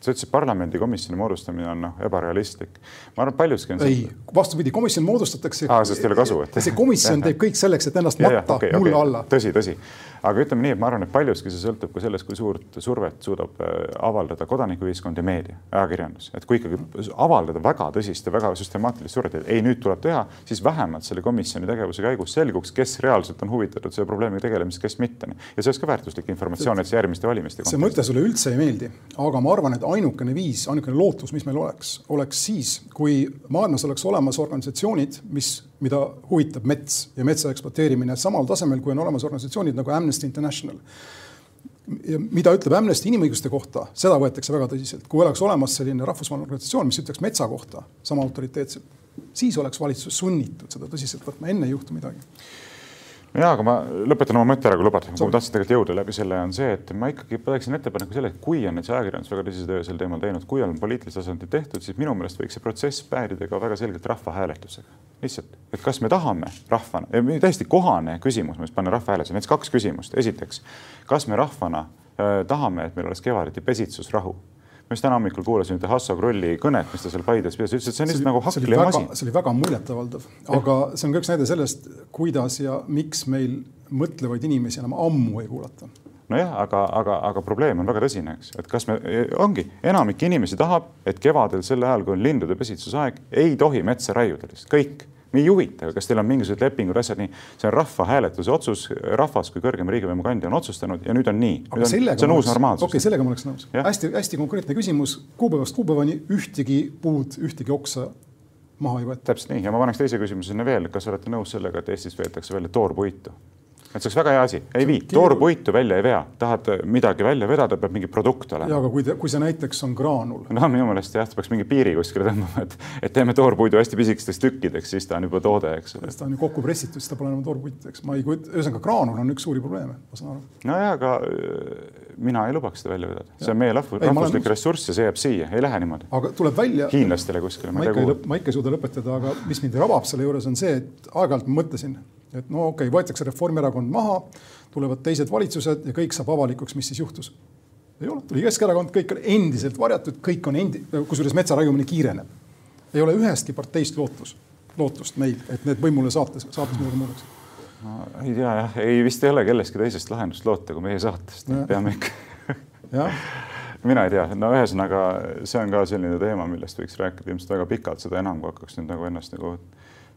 Speaker 2: sa ütlesid, parlamendikomisjoni moodustamine on noh, ebarealistlik. ma arvan, paljuski on
Speaker 1: see. ei, vastupidi, komisjon moodustatakse.
Speaker 2: aa, sest ei ole kasu,
Speaker 1: et. see komisjon teeb kõik selleks, et ennast matta okay, mulle okay. alla.
Speaker 2: tõsi, tõsi. Aga ütleme nii, et ma arvan, et paljuski see sõltub ka sellest, kui suurt survet suudab äh, avaldada kodanikuühiskond ja meedia, ajakirjandus. et kui ikkagi avaldada väga tõsist ja väga süstemaatilist survet, et ei, nüüd tuleb teha, siis vähemalt selle komisjoni tegevuse käigus selguks, kes reaalselt on huvitatud selle probleemiga tegelemisest, kes mitte. ja see oleks ka väärtuslik informatsioon, et see järgmiste valimiste.
Speaker 1: see mõte sulle üldse ei meeldi, aga ma arvan, et ainukene viis, ainukene lootus, mis meil oleks, oleks siis, kui maailmas oleks olemas organisatsioonid, mis, mida huvitab mets ja metsa ekspluateerimine samal tasemel, kui on olemas organisatsioonid nagu Amnesty International. mida ütleb Amnesty inimõiguste kohta, seda võetakse väga tõsiselt. kui oleks olemas selline rahvusvaheline organisatsioon, mis ütleks metsa kohta sama autoriteetselt, siis oleks valitsus sunnitud seda tõsiselt võtma, enne ei juhtu midagi
Speaker 2: ja, aga ma lõpetan oma mõtte ära, kui lubad, kuhu ma tahtsin tegelikult jõuda läbi selle, on see, et ma ikkagi teeksin ettepaneku selle, et kui on nüüd see ajakirjandus väga tõsise töö sel teemal teinud, kui on poliitilisel tasandil tehtud, siis minu meelest võiks see protsess päärida ka väga selgelt rahvahääletusega. lihtsalt, et kas me tahame rahvana, täiesti kohane küsimus, ma just panen rahvahääletusele, näiteks kaks küsimust. esiteks, kas me rahvana äh, tahame, et meil oleks kevaditi pesitsusrahu ma just täna hommikul kuulasin ühte Hasso Krulli kõnet, mis ta seal Paides pidas, ütles, et see on lihtsalt nagu hakklimasin.
Speaker 1: see oli väga muljetavaldav, aga see on ka üks näide sellest, kuidas ja miks meil mõtlevaid inimesi enam ammu ei kuulata.
Speaker 2: Nojah, aga, aga, aga probleem on väga tõsine, eks, et kas me, ongi, enamik inimesi tahab, et kevadel sel ajal, kui on lindude pesitsusaeg, ei tohi metsa raiuda lihtsalt, kõik mind ei huvita, kas teil on mingisugused lepingud, asjad nii, see on rahvahääletuse otsus, rahvas kui kõrgema riigivõimu kandja on otsustanud ja nüüd on nii. see on uus normaalsus.
Speaker 1: okei okay,, sellega ma oleks nõus. hästi-hästi konkreetne küsimus, kuupäevast kuupäevani ühtegi puud, ühtegi oksa maha ei võeta.
Speaker 2: täpselt nii ja ma paneks teise küsimuse sinna veel, kas olete nõus sellega, et Eestis veetakse välja toorpuitu? Et see oleks väga hea asi, ei vii, toorpuitu välja ei vea, tahad midagi välja vedada, peab mingi produkt olema.
Speaker 1: ja aga kui, kui see näiteks on graanul.
Speaker 2: no minu meelest jah, peaks mingi piiri kuskile tõmbama, et, et teeme toorpuidu hästi pisikesteks tükkideks, siis ta on juba toode, eks ole.
Speaker 1: ta on ju kokku pressitud, siis ta pole enam toorpuit, eks ma ei kujuta, ühesõnaga graanul on üks suuri probleeme, ma saan aru.
Speaker 2: nojah, aga äh, mina ei lubaks seda välja vedada, see on meie rahvus, rahvuslik ressurss ja see jääb siia, ei lähe niimoodi.
Speaker 1: aga tuleb välja.
Speaker 2: hiinlastele kuskile.
Speaker 1: ma ikka ei, ma ikka ei suuda lõpetada, aga mis mind rabab selle juures on see, et aeg-ajalt ma mõtlesin et no okei okay,, võetakse Reformierakond maha, tulevad teised valitsused ja kõik saab avalikuks, mis siis juhtus. ei ole, tuli Keskerakond, kõik on endiselt varjatud, kõik on endi-, kusjuures metsa raiumine kiireneb. ei ole ühestki parteist lootus, lootust meil, et need võimule saates, saates midagi muudaks.
Speaker 2: no ei tea jah, ei vist ei ole kellestki teisest lahendust loota kui meie saatest, peame ikka mina ei tea, no ühesõnaga see on ka selline teema, millest võiks rääkida ilmselt väga pikalt, seda enam, kui hakkaks nüüd nagu ennast nagu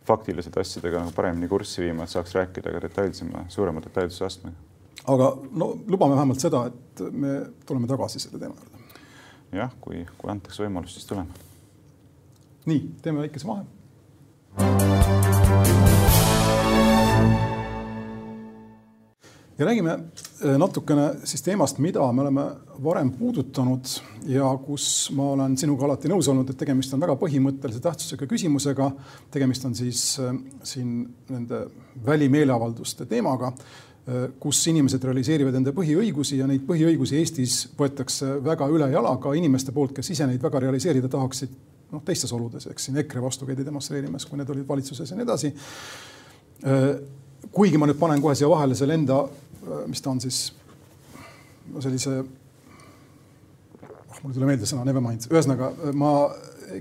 Speaker 2: faktiliselt asjadega nagu paremini kurssi viima, et saaks rääkida ka detailsema, suurema detailsuse astmega.
Speaker 1: aga no lubame vähemalt seda, et me tuleme tagasi selle teema juurde.
Speaker 2: jah, kui, kui antakse võimalus, siis tuleme.
Speaker 1: nii, teeme väikese vahe. Ja räägime äh, natukene siis teemast, mida me oleme varem puudutanud ja kus ma olen sinuga alati nõus olnud, et tegemist on väga põhimõttelise tähtsusega küsimusega. tegemist on siis äh, siin nende välimeeleavalduste teemaga. kus inimesed realiseerivad enda põhiõigusi ja neid põhiõigusi Eestis võetakse väga ülejala ka inimeste poolt, kes ise neid väga realiseerida tahaksid noh, teistes oludes, eks siin EKRE vastu käidi demonstreerimas, kui need olid valitsuses ja nii edasi. kuigi ma nüüd panen kohe siia vahele selle enda, mis ta on siis? Sellise, oh mul ei tule meelde sõna, never mind, ühesõnaga ma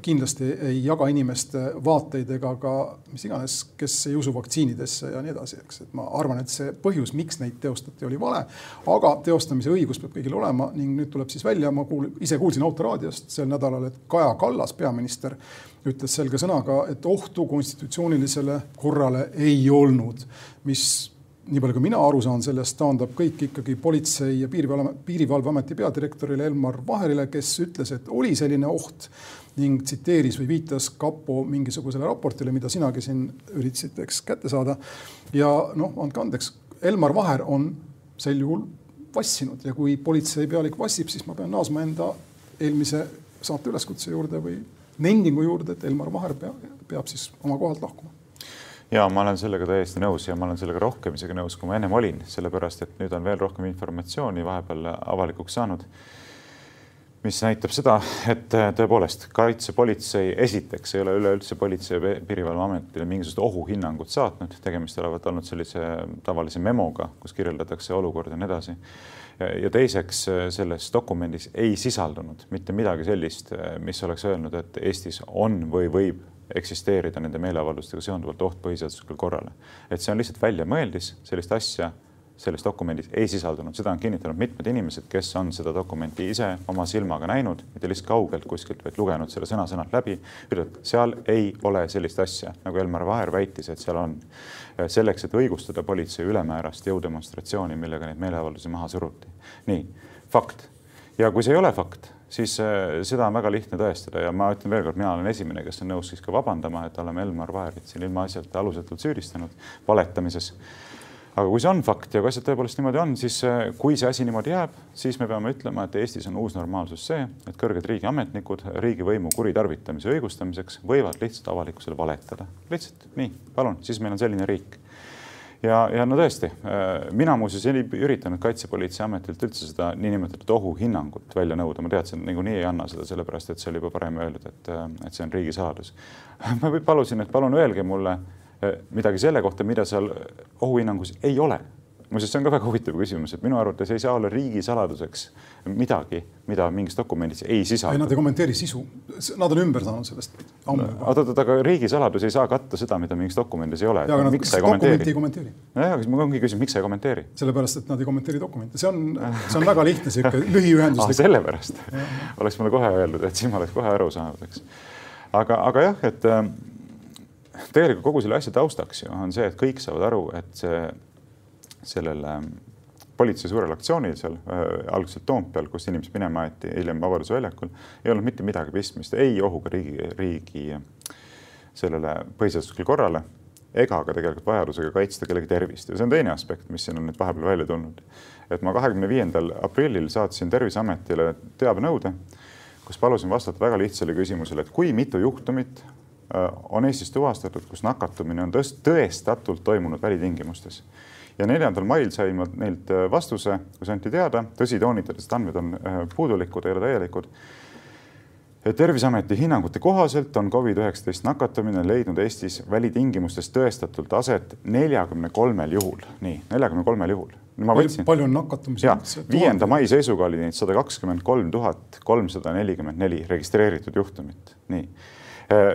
Speaker 1: kindlasti ei jaga inimeste vaateid ega ka mis iganes, kes ei usu vaktsiinidesse ja nii edasi, eks, et ma arvan, et see põhjus, miks neid teostati, oli vale. aga teostamise õigus peab kõigil olema ning nüüd tuleb siis välja, ma kuul-, ise kuulsin autoraadiost sel nädalal, et Kaja Kallas, peaminister, ütles selge sõnaga, et ohtu konstitutsioonilisele korrale ei olnud, mis nii palju, kui mina aru saan sellest, taandab kõik ikkagi Politsei- ja Piirivalve, Piirivalveameti peadirektorile Elmar Vaherile, kes ütles, et oli selline oht ning tsiteeris või viitas kapo mingisugusele raportile, mida sinagi siin üritasid, eks kätte saada. ja noh, andke andeks, Elmar Vaher on sel juhul vassinud ja kui politseipealik vassib, siis ma pean naasma enda eelmise saate üleskutse juurde või nendingu juurde, et Elmar Vaher peab, peab siis oma kohalt lahkuma
Speaker 2: ja ma olen sellega täiesti nõus ja ma olen sellega rohkem isegi nõus, kui ma ennem olin, sellepärast et nüüd on veel rohkem informatsiooni vahepeal avalikuks saanud mis näitab seda, et äh, tõepoolest kaitsepolitsei esiteks ei ole üleüldse Politsei- ja Piirivalveametile mingisugust ohuhinnangut saatnud, tegemist olevat olnud sellise tavalise memoga, kus kirjeldatakse olukorda ja nii edasi. ja teiseks, äh, selles dokumendis ei sisaldunud mitte midagi sellist, äh, mis oleks öelnud, et Eestis on või võib eksisteerida nende meeleavaldustega seonduvalt oht põhiseaduslikule korrale. et see on lihtsalt väljamõeldis, sellist asja selles dokumendis ei sisaldunud, seda on kinnitanud mitmed inimesed, kes on seda dokumenti ise oma silmaga näinud, mitte lihtsalt kaugelt kuskilt, vaid lugenud selle sõna-sõnalt läbi. seal ei ole sellist asja, nagu Elmar Vaher väitis, et seal on. selleks, et õigustada politsei ülemäärast jõudemonstratsiooni, millega neid meeleavaldusi maha suruti. nii, fakt. ja kui see ei ole fakt, siis äh, seda on väga lihtne tõestada ja ma ütlen veelkord, mina olen esimene, kes on nõus siis ka vabandama, et oleme Elmar Vaherit siin ilmaasjata alusetult süüdistanud valetamises aga kui see on fakt ja kui asjad tõepoolest niimoodi on, siis äh, kui see asi niimoodi jääb, siis me peame ütlema, et Eestis on uus normaalsus see, et kõrged riigiametnikud riigivõimu kuritarvitamise õigustamiseks võivad lihtsalt avalikkusele valetada. lihtsalt nii, palun, siis meil on selline riik. Ja, ja no tõesti, äh, mina muuseas ei üritanud Kaitsepolitseiametilt üldse seda niinimetatud ohuhinnangut välja nõuda, ma teadsin, niikuinii ei anna seda, sellepärast et see oli juba varem öeldud, et, äh, et see on riigisaladus. ma palusin, et palun öelge mulle Eh, midagi selle kohta, mida seal ohuhinnangus ei ole. Muuseas, see on ka väga huvitav küsimus, et minu arvates ei saa olla riigisaladuseks midagi, mida mingis dokumendis ei sisaldu.
Speaker 1: ei, nad ei kommenteeri sisu, nad on ümber saanud sellest
Speaker 2: ammu juba. oot, oot, aga riigisaladus ei saa katta seda, mida mingis dokumendis ei ole.
Speaker 1: jaa, aga nad miks dokumenti ei kommenteeri?
Speaker 2: nojah, aga ma ongi küsinud, miks sa ei kommenteeri?
Speaker 1: sellepärast, et nad ei kommenteeri dokumente, see on, see on väga lihtne sihuke lühiühendus
Speaker 2: ah,. sellepärast oleks mulle kohe öeldud, et siis ma oleks kohe aru saanud, eks. aga, aga jah, et tegelikult kogu selle asja taustaks ju on see, et kõik saavad aru, et see, sellel ähm, politsei suurel aktsioonil seal äh, algselt Toompeal, kust inimesed minema aeti, hiljem Vabaduse väljakul, ei olnud mitte midagi pistmist ei ohuga riigi, riigi sellele põhiseaduslikule korrale ega ka tegelikult vajadusega kaitsta kellegi tervist ja see on teine aspekt, mis siin on nüüd vahepeal välja tulnud. et ma kahekümne viiendal aprillil saatsin Terviseametile teabenõude, kus palusin vastata väga lihtsale küsimusele, et kui mitu juhtumit Äh, on Eestis tuvastatud, kus nakatumine on tõst-, tõestatult toimunud välitingimustes. Ja neljandal mail sain ma neilt äh, vastuse, kus anti teada, tõsi, toonitades, et andmed on äh, puudulikud, ei ole täielikud. terviseameti hinnangute kohaselt on Covid-19 nakatumine leidnud Eestis välitingimustes tõestatult aset neljakümne kolmel juhul, nii, neljakümne kolmel juhul
Speaker 1: ma võtsin. palju on nakatumisi?
Speaker 2: viienda mai seisuga oli neid sada kakskümmend kolm tuhat kolmsada nelikümmend neli registreeritud juhtumit, nii Äh,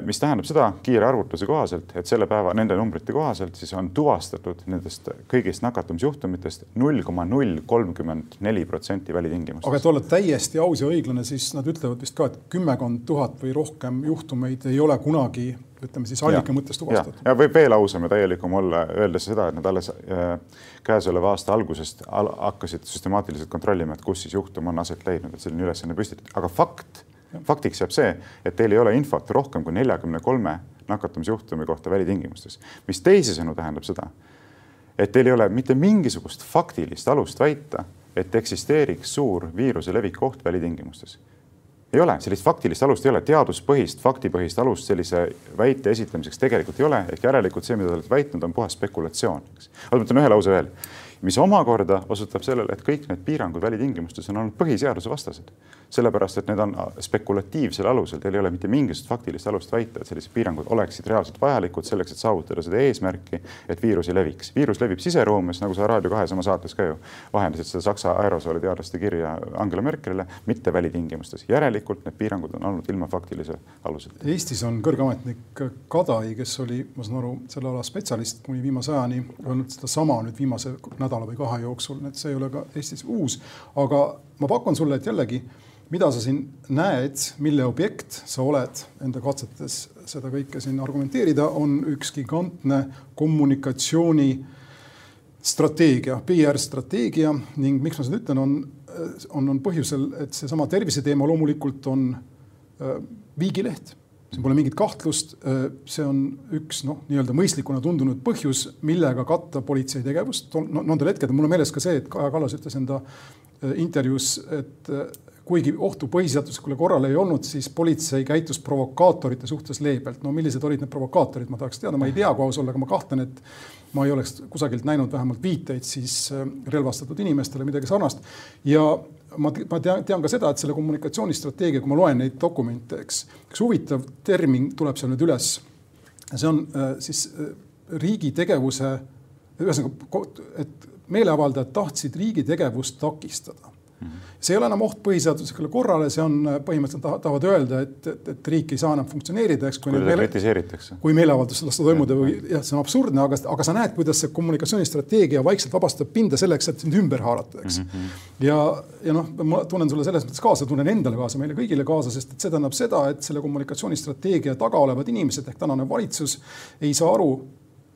Speaker 2: mis tähendab seda kiire arvutuse kohaselt, et selle päeva nende numbrite kohaselt siis on tuvastatud nendest kõigist nakatumisjuhtumitest null koma null kolmkümmend neli protsenti välitingimustes.
Speaker 1: aga et olla täiesti aus ja õiglane, siis nad ütlevad vist ka, et kümmekond tuhat või rohkem juhtumeid ei ole kunagi ütleme siis allika mõttes tuvastatud.
Speaker 2: ja võib veel ausam ja täielikum olla, öeldes seda, et nad alles äh, käesoleva aasta algusest al hakkasid süstemaatiliselt kontrollima, et kus siis juhtum on aset leidnud, et selline ülesanne püstitati, aga fakt faktiks jääb see, et teil ei ole infot rohkem kui neljakümne kolme nakatumisjuhtumi kohta välitingimustes, mis teisisõnu tähendab seda, et teil ei ole mitte mingisugust faktilist alust väita, et eksisteeriks suur viiruse leviku oht välitingimustes. ei ole, sellist faktilist alust ei ole, teaduspõhist, faktipõhist alust sellise väite esitlemiseks tegelikult ei ole, ehk järelikult see, mida te olete väitnud, on puhas spekulatsioon, aga ma ütlen ühe lause veel mis omakorda osutab sellele, et kõik need piirangud välitingimustes on olnud põhiseaduse vastased sellepärast et need on spekulatiivsel alusel, teil ei ole mitte mingisugust faktilist alust väita, et sellised piirangud oleksid reaalselt vajalikud selleks, et saavutada seda eesmärki, et viirus ei leviks. viirus levib siseruumis, nagu sa Raadio kahes oma saates ka ju vahendasid seda Saksa aerosooli teadlaste kirja Angela Merkelile, mitte välitingimustes. järelikult need piirangud on olnud ilma faktilise aluseta.
Speaker 1: Eestis on kõrge ametnik Kadai, kes oli, ma saan aru, selle ala spetsialist kuni viimase ajani, öelnud sedasama nüüd viimase nädala või kahe jooksul, et see ei ole ka Eestis uus, aga ma pakun sulle, et jällegi mida sa siin näed, mille objekt sa oled enda katsetes seda kõike siin argumenteerida, on üks gigantne kommunikatsiooni strateegia, PR-strateegia ning miks ma seda ütlen, on, on, on põhjusel, et seesama terviseteema loomulikult on äh, viigileht siin pole mingit kahtlust, äh, see on üks noh, nii-öelda mõistlikuna tundunud põhjus, millega katta politsei tegevust. nendel hetkedel mul on meeles ka see, et Kaja Kallas ütles enda äh, intervjuus, et kuigi ohtu põhiseaduslikule korrale ei olnud, siis politsei käitus provokaatorite suhtes leebelt. no millised olid need provokaatorid, ma tahaks teada, ma ei tea, kui aus olla, aga ma kahtlen, et ma ei oleks kusagilt näinud vähemalt viiteid siis äh, relvastatud inimestele, midagi sarnast. ja ma, ma tean, tean ka seda, et selle kommunikatsioonistrateegia, kui ma loen neid dokumente, eks, üks huvitav termin tuleb seal nüüd üles. see on äh, siis äh, riigi tegevuse, ühesõnaga, et meeleavaldajad tahtsid riigi tegevust takistada see ei ole enam oht põhiseaduslikule korrale, see on põhimõtteliselt tahavad öelda, et, et, et riik ei saa enam funktsioneerida, eks.
Speaker 2: kui teda meele... kritiseeritakse.
Speaker 1: kui meeleavaldust lasta toimuda või jah, see on absurdne, aga, aga sa näed, kuidas see kommunikatsioonistrateegia vaikselt vabastab pinda selleks, et sind ümber haarata, eks mm. -hmm. ja, ja noh, ma tunnen sulle selles mõttes kaasa, tunnen endale kaasa, meile kõigile kaasa, sest et see tähendab seda, et selle kommunikatsioonistrateegia taga olevad inimesed ehk tänane valitsus ei saa aru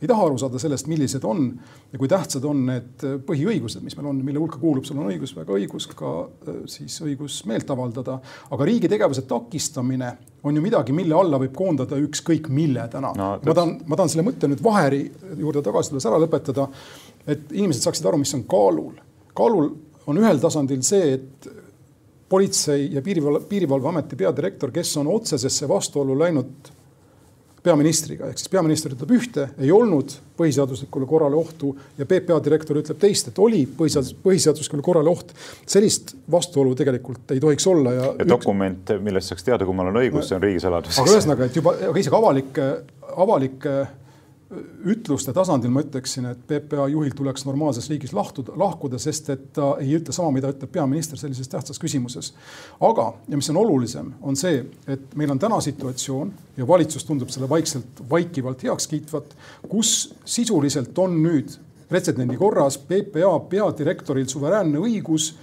Speaker 1: ei taha aru saada sellest, millised on ja kui tähtsad on need põhiõigused, mis meil on, mille hulka kuulub, sul on õigus, väga õigus ka äh, siis õigus meelt avaldada. aga riigi tegevuse takistamine on ju midagi, mille alla võib koondada ükskõik mille täna no,. ma tahan, ma tahan selle mõtte nüüd Vaheri juurde tagasi tulles ära lõpetada. et inimesed saaksid aru, mis on kaalul. kaalul on ühel tasandil see, et politsei ja piirivalve, piirivalveameti peadirektor, kes on otsesesse vastuollu läinud peaministriga, ehk siis peaminister ütleb ühte, ei olnud põhiseaduslikule korrale ohtu ja PPA direktor ütleb teist, et oli põhiseadus, põhiseaduslikule korrale oht. sellist vastuolu tegelikult ei tohiks olla ja.
Speaker 2: ja dokument, millest saaks teada, kummal on õigus, see on riigisaladus.
Speaker 1: aga ühesõnaga, et juba, aga isegi avalike, avalike ütluste tasandil ma ütleksin, et PPA juhil tuleks normaalses riigis lahtuda, lahkuda, sest et ta ei ütle sama, mida ütleb peaminister sellises tähtsas küsimuses. aga, ja mis on olulisem, on see, et meil on täna situatsioon ja valitsus tundub selle vaikselt, vaikivalt heaks kiitvat, kus sisuliselt on nüüd pretsedendi korras PPA peadirektoril suveräänne õigus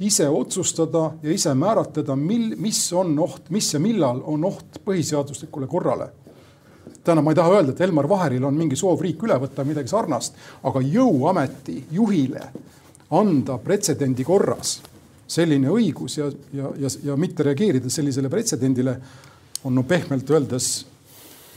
Speaker 1: ise otsustada ja ise määratleda, mil, mis on oht, mis ja millal on oht põhiseaduslikule korrale tähendab, ma ei taha öelda, et Elmar Vaheril on mingi soov riik üle võtta, midagi sarnast, aga jõuameti juhile anda pretsedendi korras selline õigus ja, ja, ja, ja mitte reageerida sellisele pretsedendile on no pehmelt öeldes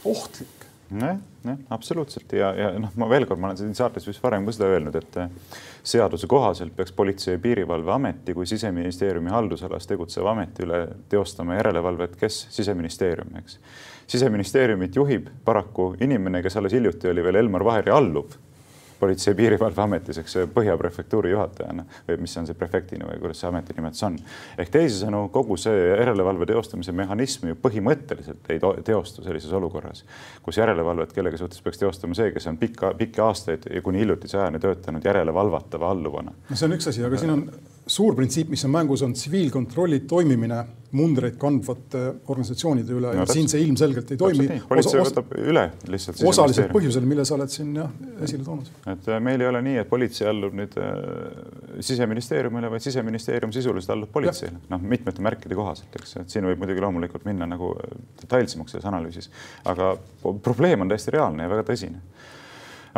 Speaker 1: ohtlik.
Speaker 2: jah, jah, absoluutselt. Ja, ja noh, ma veel kord, ma olen siin saates vist varem ka seda öelnud, et eh, seaduse kohaselt peaks Politsei- ja Piirivalveameti kui siseministeeriumi haldusalas tegutseva ameti üle teostama järelevalvet, kes? Siseministeerium, eks siseministeeriumit juhib paraku inimene, kes alles hiljuti oli veel Elmar Vaheri alluv politsei- ja piirivalveametis, eks Põhja prefektuuri juhatajana või mis on see prefektina või kuidas see ametinimetus on. ehk teisisõnu, kogu see järelevalve teostamise mehhanism ju põhimõtteliselt ei teostu sellises olukorras, kus järelevalvet kellegi suhtes peaks teostama see, kes on pikka, pikki aastaid ja kuni hiljutise ajani töötanud järelevalvatava alluvana.
Speaker 1: no see on üks asi, aga siin on suur printsiip, mis on mängus, on tsiviilkontrolli toimimine mundreid kandvate organisatsioonide üle. No, ja siin see ilmselgelt ei toimi.
Speaker 2: politsei võtab üle lihtsalt.
Speaker 1: osaliselt põhjusel, mille sa oled siin jah esile toonud.
Speaker 2: et äh, meil ei ole nii, et politsei allub nüüd äh, siseministeeriumile, vaid siseministeerium sisuliselt allub politseile, noh, mitmete märkide kohaselt, eks, et siin võib muidugi loomulikult minna nagu äh, detailsemaks selles analüüsis, aga probleem on täiesti reaalne ja väga tõsine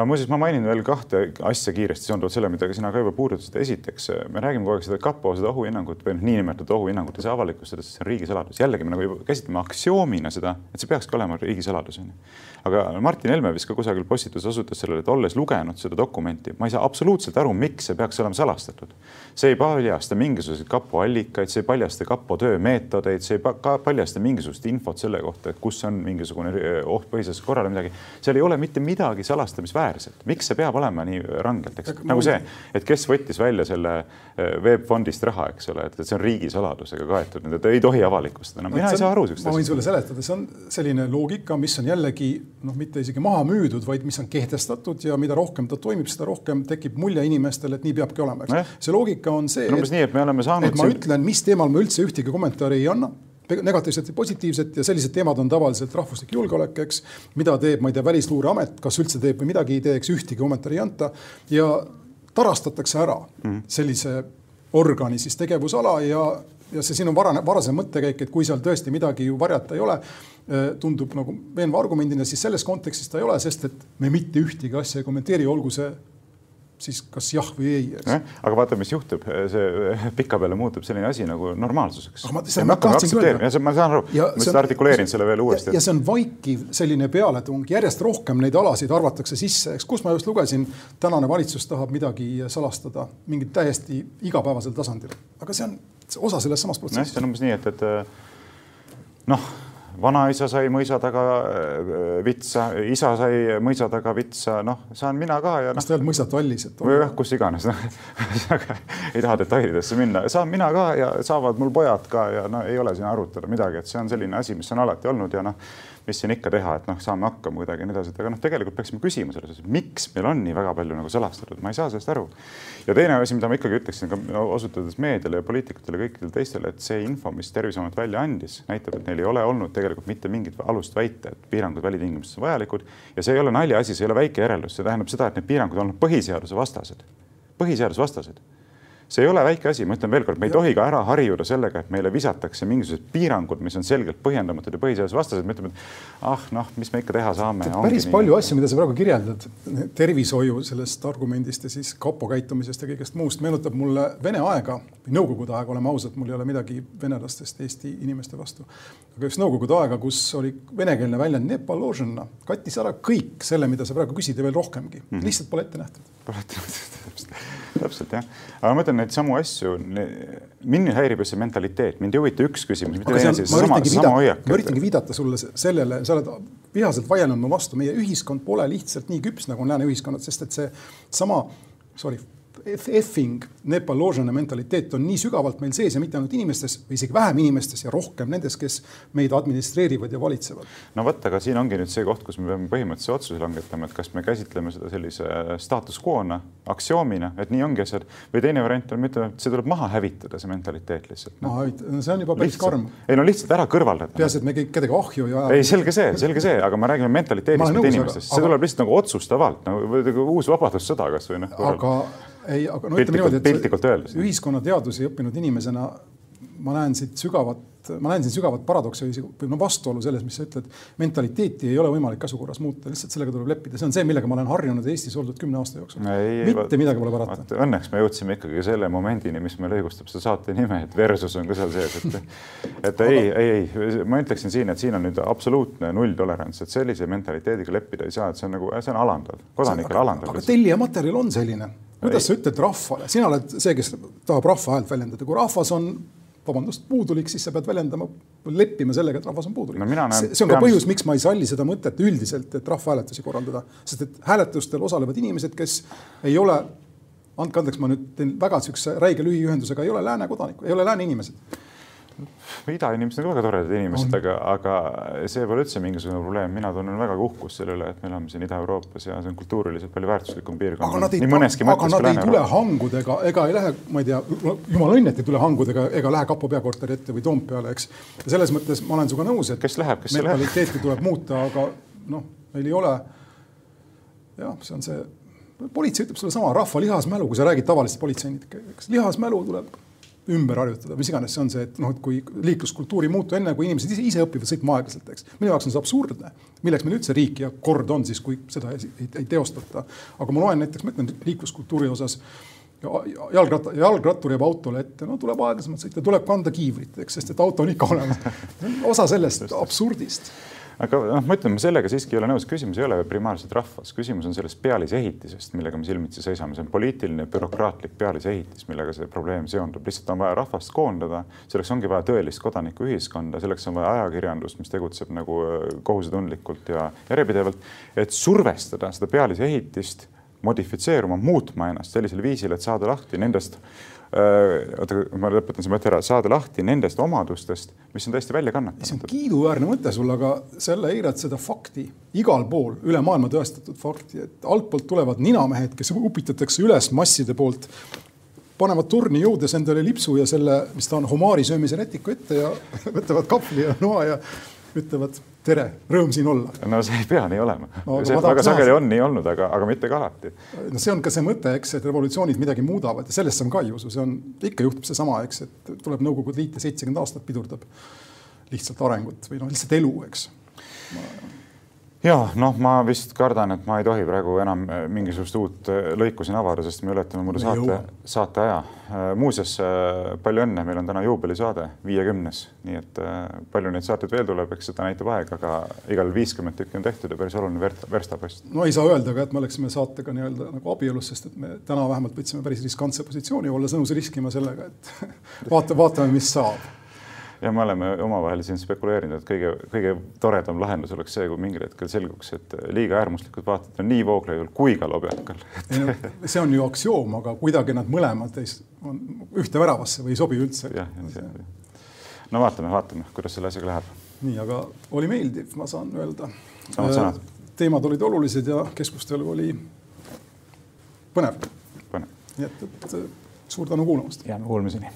Speaker 2: aga muuseas, ma mainin veel kahte asja kiiresti seonduvalt selle, mida ka sina ka juba puudutasid. esiteks, me räägime kogu aeg seda kapo seda ohuhinnangut või noh, niinimetatud ohuhinnangut ei saa avalikustada, sest see on riigisaladus. jällegi me nagu juba käsitleme aktsioomina seda, et see peakski olema riigisaladus onju. aga Martin Helme vist ka kusagil postituses osutas sellele, et olles lugenud seda dokumenti, ma ei saa absoluutselt aru, miks see peaks olema salastatud. see ei paljasta mingisuguseid kapo allikaid, see ei paljasta kapo töömeetodeid, see ei paljasta mingisugust infot selle kohta, et kus on mingisugune oht põhiseaduslikule korrale midagi. seal ei ole mitte midagi salastamisväärset usaldusväärselt, miks see peab olema nii rangelt, eks nagu see, et kes võttis välja selle eh, veebfondist raha, eks ole, et see on riigisaladusega kaetud, et ei tohi avalikustada, no mina ei saa aru
Speaker 1: siuksest. ma võin sulle seletada, see on selline loogika, mis on jällegi noh, mitte isegi maha müüdud, vaid mis on kehtestatud ja mida rohkem ta toimib, seda rohkem tekib mulje inimestele, et nii peabki olema, eks. see loogika on see.
Speaker 2: umbes nii, et me oleme saanud.
Speaker 1: et ma siin... ütlen, mis teemal ma üldse ühtegi kommentaari ei anna negatiivset ja positiivset ja sellised teemad on tavaliselt rahvuslik julgeolek, eks. mida teeb, ma ei tea, Välisluureamet, kas üldse teeb või midagi ei tee, eks ühtegi kommentaari ei anta ja tarastatakse ära -hmm. sellise organi siis tegevusala ja, ja see sinu varane, varasem mõttekäik, et kui seal tõesti midagi ju varjata ei ole, eh, tundub nagu veenva argumendina, siis selles kontekstis ta ei ole, sest et me mitte ühtegi asja ei kommenteeri, olgu see siis kas jah või ei.
Speaker 2: aga vaata, mis juhtub, see pikapeale muutub selline asi nagu normaalsuseks.
Speaker 1: ma, ma
Speaker 2: öelda. ma saan aru, ma lihtsalt artikuleerin selle veel uuesti.
Speaker 1: ja see on vaikiv selline pealetung, järjest rohkem neid alasid arvatakse sisse, eks, kus ma just lugesin, tänane valitsus tahab midagi salastada mingit täiesti igapäevasel tasandil, aga see on osa sellest samast protsessist.
Speaker 2: see on umbes nii, et, et noh vanaisa sai mõisa taga äh, vitsa, isa sai mõisa taga vitsa, noh, saan mina ka ja
Speaker 1: no.. kas ta ei olnud mõisatallis,
Speaker 2: et? või jah, kus iganes no. ei taha detailidesse minna, saan mina ka ja saavad mul pojad ka ja no ei ole siin arutada midagi, et see on selline asi, mis on alati olnud ja noh mis siin ikka teha, et noh, saame hakkama kuidagi ja nii edasi, et aga noh, tegelikult peaksime küsima selles osas, miks meil on nii väga palju nagu salastatud, ma ei saa sellest aru. ja teine asi, mida ma ikkagi ütleksin ka osutades meediale ja poliitikutele, kõikidele teistele, et see info, mis Terviseamet välja andis, näitab, et neil ei ole olnud tegelikult mitte mingit alust väita, et piirangud välitingimustes on vajalikud. Ja see ei ole naljaasi, see ei ole väike järeldus, see tähendab seda, et need piirangud on olnud põhiseaduse vastased, põhiseadusvastased see ei ole väike asi, ma ütlen veelkord, me ei tohi ka ära harjuda sellega, et meile visatakse mingisugused piirangud, mis on selgelt põhjendamatud ja põhiseadusvastased, me ütleme, et ah noh, mis me ikka teha saame.
Speaker 1: päris palju asju, mida sa praegu kirjeldad tervishoiu sellest argumendist ja siis kapo käitumisest ja kõigest muust, meenutab mulle Vene aega või Nõukogude aega, oleme ausad, mul ei ole midagi venelastest Eesti inimeste vastu. aga just Nõukogude aega, kus oli venekeelne väljend Nepaložena, kattis ära kõik selle, mida sa praegu küsid ja veel rohkemgi mm, -hmm. lihtsalt pole ette nähtud.
Speaker 2: Pole ette nähtud, täpselt. Jah, aga ma mõtlen neid samu asju, mind häirib just see mentaliteet, mind ei huvita üks küsimus, mitte teine see sama, sama hoiak.
Speaker 1: ma üritangi viidata sulle sellele, sa oled vihaselt vaielnud mu vastu, meie ühiskond pole lihtsalt nii küps, nagu on lääne ühiskonnad, sest et see sama, sorry effing nepaložene mentaliteet on nii sügavalt meil sees ja mitte ainult inimestes isegi vähem inimestes ja rohkem nendes, kes meid administreerivad ja valitsevad.
Speaker 2: no vot, aga siin ongi nüüd see koht, kus me peame põhimõttelise otsuse langetama, et kas me käsitleme seda sellise status quo'na, aktsioomina, et nii ongi asjad, või teine variant on, me ütleme, et see tuleb maha hävitada, see mentaliteet lihtsalt
Speaker 1: no.. maha hävitada, no see on juba päris lihtsalt, karm.
Speaker 2: ei no lihtsalt ära kõrvaldada.
Speaker 1: peaasi, et me kõik kedagi ahju ei
Speaker 2: aja. ei, selge see, selge see, aga me räägime mentaliteedist, mitte inimestest, see tuleb lihtsalt nagu otsustavalt nagu uus vabadussõda kasvõi noh.
Speaker 1: aga ei, aga no ütleme niimoodi, et ühiskonnateadusi õppinud inimesena ma näen siit sügavat, ma näen siin sügavat paradoksi või no vastuolu selles, mis sa ütled. mentaliteeti ei ole võimalik käsukorras muuta, lihtsalt sellega tuleb leppida, see on see, millega ma olen harjunud Eestis oldud kümne aasta jooksul. mitte midagi pole parata.
Speaker 2: Õnneks me jõudsime ikkagi selle momendini, mis meil õigustab seda saate nime, et versus on ka seal sees, et, et ei, ei, ei, ma ütleksin siin, et siin on nüüd absoluutne nulltolerants, et sellise mentaliteediga leppida ei saa, et see on nagu, see on alandav, kodanikele alandav.
Speaker 1: aga tellija materjal on selline kuidas sa ütled rahvale, sina oled see, kes tahab rahva häält väljendada, kui rahvas on vabandust, puudulik, siis sa pead väljendama, leppima sellega, et rahvas on puudulik. No. see, see on ka põhjus, miks ma ei salli seda mõtet üldiselt, et rahvahääletusi korraldada, sest et hääletustel osalevad inimesed, kes ei ole, andke andeks, ma nüüd teen väga niisuguse räige lühiühendusega, ei ole lääne kodanikud, ei ole lääne inimesed
Speaker 2: idainimesed on ka väga toredad inimesed, aga, aga see pole üldse mingisugune probleem. mina tunnen väga uhkust selle üle, et me elame siin Ida-Euroopas ja see on kultuuriliselt palju väärtuslikum piirkond.
Speaker 1: aga nad ei, aga nad ei tule hangudega ega ei lähe, ma ei tea, jumala õnn, et ei tule hangudega ega lähe kapo peakorteri ette või Toompeale, eks. ja selles mõttes ma olen sinuga nõus, et
Speaker 2: kes läheb, kes
Speaker 1: mentaliteeti tuleb muuta, aga noh, meil ei ole. jah, see on see, politsei ütleb sulle sama, rahva lihasmälu, kui sa räägid tavaliste politseinikega, eks lihasmälu tuleb ümber harjutada, mis iganes see on see, et noh, et kui liikluskultuur ei muutu enne, kui inimesed ise, ise õpivad sõitma aeglaselt, eks. minu jaoks on see absurdne, milleks meil üldse riik ja kord on siis, kui seda ei, ei, ei teostata. aga ma loen näiteks, ma ütlen liikluskultuuri osas jalgratta, jalgrattur jääb autole ette, no tuleb aeglasemalt sõita, tuleb kanda kiivrit, eks, sest et auto on ikka olemas. osa sellest absurdist
Speaker 2: aga noh, ma ütlen, ma sellega siiski ei ole nõus, küsimus ei ole primaarselt rahvas, küsimus on selles pealisehitisest, millega me silmitsi seisame, see on poliitiline bürokraatlik pealisehitis, millega see probleem seondub, lihtsalt on vaja rahvast koondada, selleks ongi vaja tõelist kodanikuühiskonda, selleks on vaja ajakirjandust, mis tegutseb nagu äh, kohusetundlikult ja järjepidevalt, et survestada seda pealisehitist modifitseeruma, muutma ennast sellisel viisil, et saada lahti nendest oota, ma lõpetan selle mõtte ära, saada lahti nendest omadustest, mis on täiesti välja kannatamatud.
Speaker 1: see on kiiduväärne mõte sul, aga sa jälle eirad seda fakti, igal pool üle maailma tõestatud fakti, et altpoolt tulevad ninamehed, kes upitatakse üles masside poolt, panevad turni jõudes endale lipsu ja selle, mis ta on, homaari söömise rätiku ette ja võtavad kahvli ja noa ja ütlevad tere, rõõm siin olla.
Speaker 2: no see ei pea nii olema no,. see väga sageli on nii olnud, aga, aga mitte ka alati.
Speaker 1: no see on ka see mõte, eks, et revolutsioonid midagi muudavad ja sellesse ma ka ei usu, see on, ikka juhtub seesama, eks, et tuleb Nõukogude Liit ja seitsekümmend aastat pidurdab lihtsalt arengut või noh, lihtsalt elu, eks ma
Speaker 2: ja noh, ma vist kardan, et ma ei tohi praegu enam äh, mingisugust uut äh, lõiku siin avada, sest me ületame muidu saate, saate aja. Äh, muuseas, palju õnne, meil on täna juubelisaade, viiekümnes, nii et palju neid saateid veel tuleb, eks seda näitab aeg, aga igal viiskümmend tükki on tehtud ja päris oluline verstapost.
Speaker 1: no ei saa öelda ka, et me oleksime saatega nii-öelda nagu abielus, sest et me täna vähemalt võtsime päris riskantse positsiooni, olles nõus riskima sellega, et vaata, vaatame, mis saab
Speaker 2: ja me oleme omavahel siin spekuleerinud, et kõige, kõige toredam lahendus oleks see, kui mingil hetkel selguks, et liiga äärmuslikud vaated on nii Vooglaiul kui ka Lobjakal
Speaker 1: see on ju aktsioom, aga kuidagi nad mõlemad ei, on ühte väravasse või ei sobi üldse.
Speaker 2: jah, no vaatame, vaatame, kuidas selle asjaga läheb.
Speaker 1: nii, aga oli meeldiv, ma saan öelda.
Speaker 2: samad sõnad.
Speaker 1: teemad olid olulised ja keskustelu oli põnev.
Speaker 2: põnev.
Speaker 1: nii et, et suur tänu kuulamast.
Speaker 2: jääme kuulmiseni